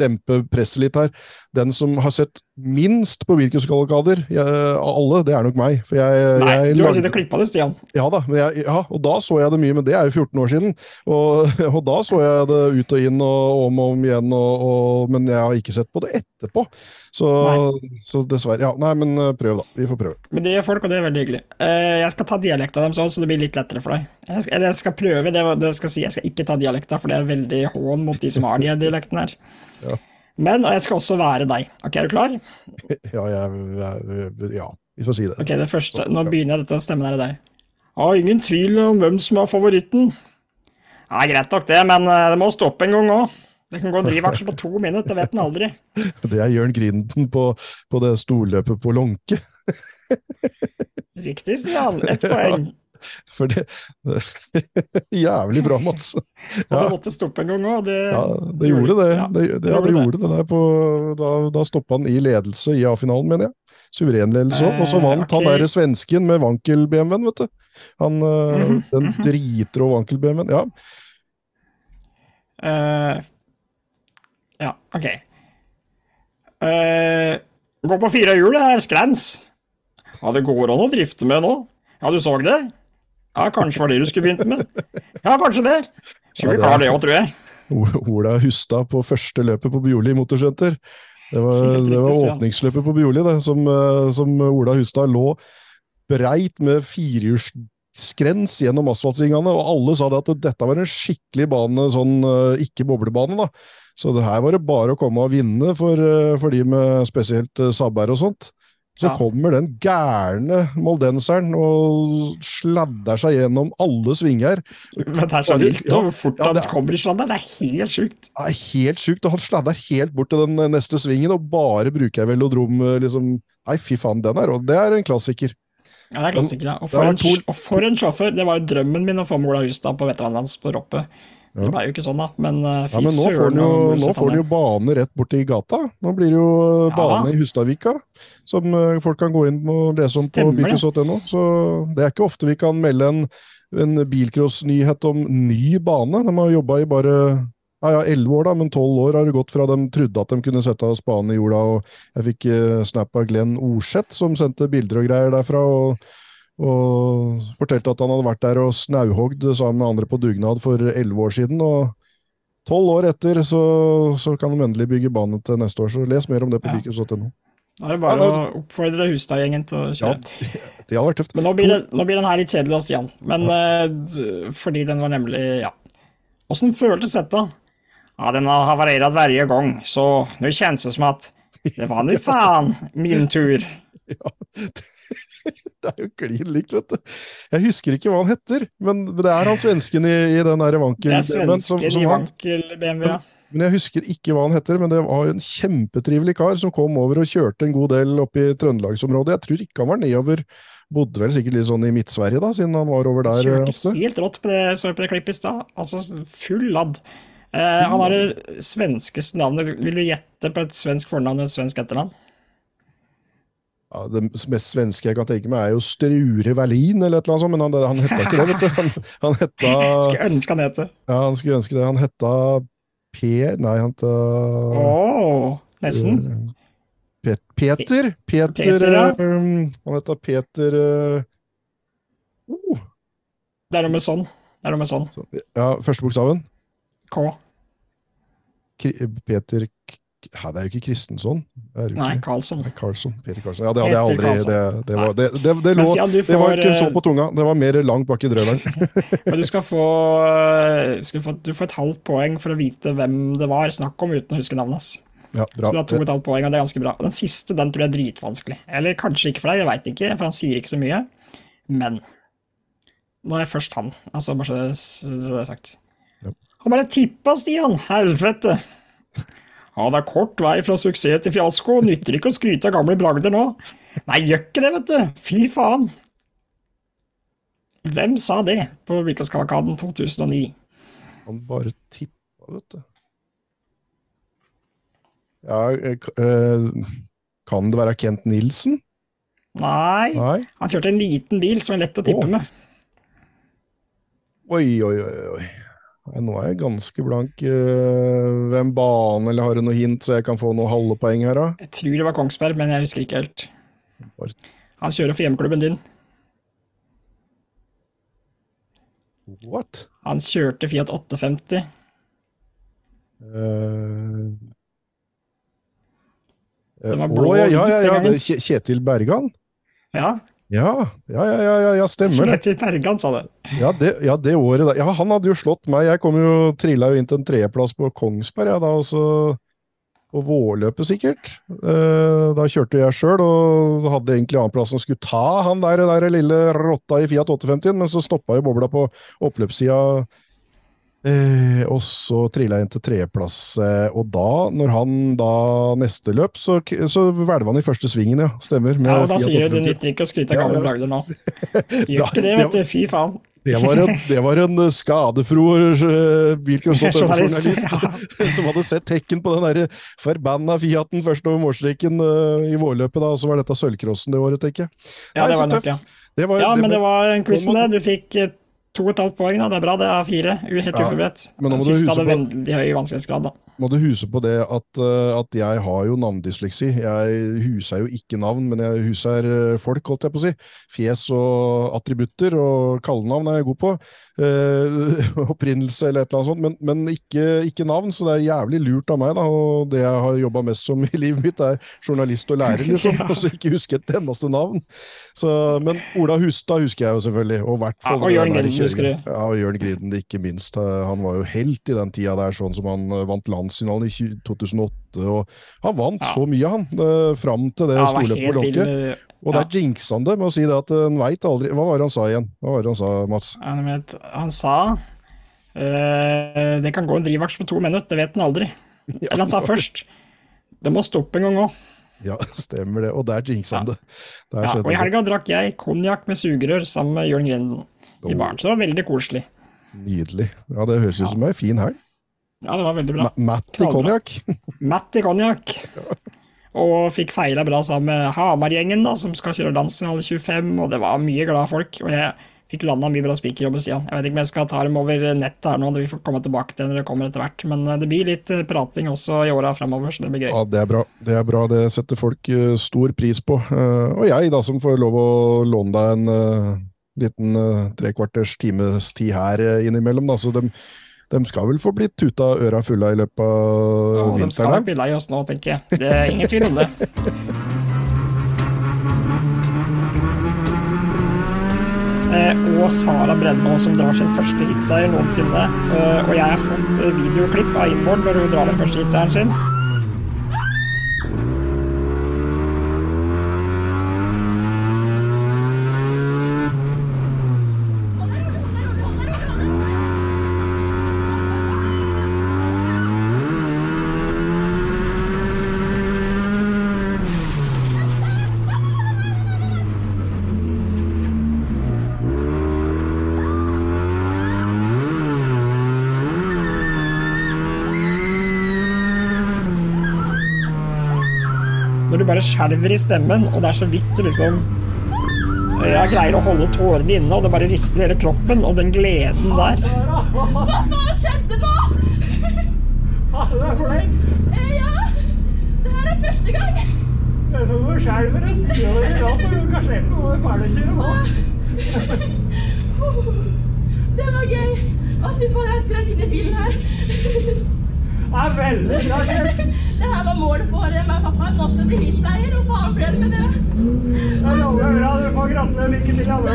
dempe presset litt her. Den som har sett minst på Birkus-kavalkader av alle, det er nok meg. For jeg, Nei, jeg du har sittet og klippa det, Stian. Ja da, men jeg, ja, og da så jeg det mye, men det er jo 14 år siden. Og, *laughs* og da så jeg det ut og inn og om og om igjen, og, og, men jeg har ikke sett på det etterpå. Så, så dessverre. Ja, nei, men øh, prøv, da. Vi får prøve. Men det gjør folk, og det er veldig hyggelig. Eh, jeg skal ta dialekta deres sånn, så det blir litt lettere for deg. Eller jeg skal, eller jeg skal prøve, det, det skal si. Jeg skal ikke ta dialekta, for det er veldig hån mot de som har de dialektene her. *laughs* Ja. Men og jeg skal også være deg. Ok, er du klar? *laughs* Ja, jeg, ja vi får si det. Ok, det første. Nå begynner jeg dette stemmen her i deg. Har ingen tvil om hvem som er favoritten. Ja, greit nok det, men eh, det må stoppe en gang òg. Det kan gå drivvaksel på to minutter, det vet en aldri. *laughs* Det er Jørn Grinden på, på det storløpet på Lånke. *laughs* Riktig, Stian. Ett poeng. *laughs* For det Jævlig bra, Mats. Og det måtte stoppe en gang òg. Det, Ja, det gjorde det. Ja, det, det, ja, det gjorde det der på, da, da stoppa han i ledelse i A-finalen, mener jeg. Suveren ledelse òg. Og så Eh, vant han der derre svensken med Wankel-BMW-en, vet du. Han, mm -hmm. Den dritrå Wankel-BMW-en. Ja. Uh, ja, ok. Uh, gå på fire hjul, det er skrens. Ja, det går an å drifte med nå. Ja, du så det? Ja, kanskje var det du skulle begynt med. Ja, kanskje det. Skulle vi Ja, det- òg, tror jeg. Ola Hustad på første løpet på Bjorli motorsenter. Det var, det var åpningsløpet på Bjorli, det, som, eh, som Ola Hustad lå breit med firehjulsskrens gjennom asfaltsvingene, og alle sa det at dette var en skikkelig bane, sånn eh, ikke boblebane, da. Så det her var det bare å komme og vinne for, eh, for de med spesielt sabber og sånt. Så Ja. kommer den gærne moldenseren og sladder seg gjennom alle svinger. Men det er så vilt hvor fort ja, han er- kommer i sladder. Det er helt sjukt. det er helt sjukt, og han sladder helt bort til den neste svingen og bare bruker velodrom, eh, liksom. Nei, fy faen, den er og Det er en klassiker. Ja, det er klassiker, ja. Og for, en, og for en sjåfør. Det var jo drømmen min å få med Ola Hustad på veteranlands på Roppe. Det ble jo ikke sånn, da. Men uh, fy Ja, men nå får den jo, nå får den jo bane rett borti gata. Nå blir det jo Ja. bane i Hustadvika, som uh, folk kan gå inn og lese om Stemmer på bilcross.no. Så det er ikke ofte vi kan melde en, en bilcross-nyhet om ny bane. De har jobba i bare ja, ja, elleve år, da, men tolv år har det gått fra de trodde at de kunne sette spaden i jorda. og Jeg fikk uh, snap av Glenn Orseth, som sendte bilder og greier derfra. og og fortalte at han hadde vært der og snauhogd sammen med andre på dugnad for elleve år siden. og Tolv år etter så, så kan de endelig bygge bane til neste år, så les mer om det på Ja. bilcross.no. Da er det bare Ja, å oppfordre Hustad-gjengen til å kjøre. Ja, det, det hadde vært tøft. Men nå blir, det, nå blir den her litt kjedelig, av Stian. Men ja. d- fordi den var nemlig Ja. Åssen føltes dette? Ja, den har havarert hver gang, så nå kjennes det som at det var nå *laughs* faen min tur. Ja, Det *laughs* er jo klin likt, vet du. Jeg husker ikke hva han heter, men det er han svensken i, i den der vankel... Det er som i vankel-BMW, ja. Men jeg husker ikke hva han heter, men det var en kjempetrivelig kar som kom over og kjørte en god del opp i Trøndelagsområdet. Jeg tror ikke han var nedover, bodde vel sikkert litt sånn i Midt-Sverige da, siden han var over der Kjørte ofte. helt rått på det, så jeg på det klippet i stad. Altså full ladd. Eh, han har det svenskeste navnet. Vil du gjette på et svensk fornavn og et svensk etternavn? Ja, det mest svenske jeg kan tenke meg er jo Strure Wallin eller et eller annet sånt, men han, han hetta ikke det, vet du. Han, han hetta Skulle ønske han het det. Ja, han skulle ønske det. Han hetta Per Nei, han hetta Åh, nesten. Pet, Peter. Peter, Peter, ja. um, Han hetta Peter uh, Det er noe med sånn. Det er noe med sånn. Ja, første bokstaven. K. Peter K- Hæ, det er jo ikke Kristensson. Nei, Karlsson. Nei, Karlsson. Peter Karlsson. Ja, det hadde jeg aldri Det, det, var, det, det, det, lå, får, det var ikke så eh, på tunga. Det var mer langt bak i drøvelen. *laughs* Men du skal få, skal få, du får et halvt poeng for å vite hvem det var snakk om, uten å huske navnet hans. Ja, bra. Så du har to og et halvt poeng, og det er ganske bra. Den siste den tror jeg er dritvanskelig. Eller kanskje ikke for deg, jeg veit ikke, for han sier ikke så mye. Men nå er jeg først han, altså bare så det er sagt. Han bare tippa, Stian! Helvete! Ja, det er kort vei fra suksess til fiasko, nytter ikke å skryte av gamle bragder nå. Nei, gjør ikke det, vet du! Fy faen! Hvem sa det på Vilkårskavakaden 2009? Han bare tippa, vet du. Ja, eh, eh, kan det være Kent Nilsen? Nei, Nei. han kjørte en liten bil som er lett å tippe oh. med. Oi, oi, oi, oi. Nå er jeg ganske blank. ved Hvem bane, eller har du noe hint så jeg kan få noen halve poeng her, da? Jeg tror det var Kongsberg, men jeg husker ikke helt. Han kjører for hjemmeklubben din. What? Han kjørte Fiat 850. Uh... Den var eh, blå Oh, ja, ja, ja, ja, Kjetil Bergan? Ja, Ja, ja, ja, ja, ja, stemmer det. *laughs* Kjetil Bergan sa det. Ja, det, ja, det året der. Ja, han hadde jo slått meg. Jeg kom jo, trilla jo inn til en tredjeplass på Kongsberg, ja, da, og så på vårløpet sikkert. Eh, da kjørte jeg sjøl, og hadde egentlig annenplassen skulle ta han der, der lille rotta i Fiat 850, men så stoppa jo bobla på oppløpssida. Eh, og så trilla jeg inn til tredjeplass, eh, og da, når han da neste løp, så, så hvelva han i første svingen, ja. Stemmer. med Ja, og da sier du det nytter ikke å skryte av gamle ja. bragder nå. *laughs* Gjør ikke det, vet du. Fy faen. Det var en, det var en eh, skadefro uh, bilcrossjournalist *laughs* *laughs* som hadde sett tekken på den der forbanna Fiaten først over målstreken uh, i vårløpet, da, og så var dette sølvcrossen det året, tenker jeg. Ja, Nei, det så var nok, ja. Det var, ja, men det var en quizen, det. Du fikk eh, to og et halvt poeng, da. Det er bra, det er fire. Helt Ja, uforberedt. må Den siste hadde på- veldig høy vanskelighetsgrad, da. må du huske på det at, eh, at jeg har jo navndysleksi. Jeg huser jo ikke navn, men jeg huser eh, folk, holdt jeg på å si. Fjes og attributter, og kallenavn er jeg god på. Eh, *laughs* opprinnelse eller et eller annet sånt, men, men ikke, ikke navn, så det er jævlig lurt av meg. da, og Det jeg har jobba mest som *laughs* i livet mitt, er journalist og lærer, *laughs* liksom, Ja. og så ikke huske et eneste navn. Så, men Ola Hustad husker jeg jo selvfølgelig, og hvert fall Ja, husker. Ja, og Jørn Griden, ikke minst. Eh, Han var jo helt i den tida der, sånn som han eh, vant landsfinalen i 2008. og Han vant så mye, han, eh, fram til det Ja, storløpet på Lånke. Og der jinxa han det med å si det at en veit aldri Hva var det han sa igjen? Hva var det han sa, Mats? Han, sa eh, det kan gå en drivaks på to minutter, det vet han aldri. *laughs* Eller han sa først det må stoppe en gang òg. Ja, *laughs* stemmer det. Og der jinxa han det. Der Ja, og i helga drakk jeg konjakk med sugerør sammen med Jørn Grinden i baren, så det var veldig koselig. Nydelig. Ja, det høres ut som ei fin helg. Ja, det var veldig bra. Ma- Matt i konjakk. *laughs* Matt i konjakk. Og fikk feira bra sammen med Hamar-gjengen, da, som skal kjøre dansen alle 25, og det var mye glade folk. Og jeg fikk landa mye bra spikerjobber, Stian. Jeg vet ikke om jeg skal ta dem over nettet her nå, vi får komme tilbake til når det kommer etter hvert. Men eh, det blir litt eh, prating også i åra framover, så det blir gøy. Ja, det er bra. Det er bra. Det setter folk eh, stor pris på. Og jeg, da, som får lov å låne deg en liten uh, trekvarters times tid her uh, innimellom, da. Så de, skal vel få blitt tuta øra fulle i løpet av Ja, de skal vel bli lei oss nå, tenker jeg. Det er ingen tvil om det. *laughs* Eh, og Sara Bredmo som drar sin første hitseier noensinne. Eh, og jeg har fått videoklipp av Inboard når hun drar den første hitseieren sin. Bare skjelver i stemmen, og det er så vidt liksom eh, Jeg greier å holde tårene inne, og det bare rister hele kroppen, og den gleden der. Hva skjedde nå? Du er lenge? Ja. Det her er første gang. Skal du skjelver en tredjedel i rad, og du kan slippe å nå. Det var gøy. Å, fy faen, jeg skrek i bilen her. Det er veldig bra kjørt. Var målet for meg og pappa. Nå skal det bli hitseier. og faen ble det med det? Det lover bra. Du får gratulerer. Lykke til, alle.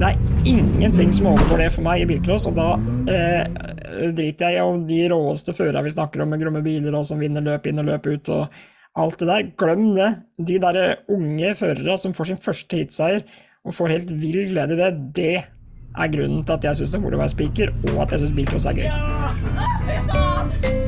Det er ingenting som overgår det for meg i bilcross, og da eh, driter jeg i om de råeste førerne vi snakker om med gromme biler og som vinner løp inn og løp ut og alt det der. Glem det. De derre unge førere som får sin første hitseier og får helt vill glede i det, det er grunnen til at jeg syns det er moro å være spiker, og at jeg syns bilcross er gøy. Faen!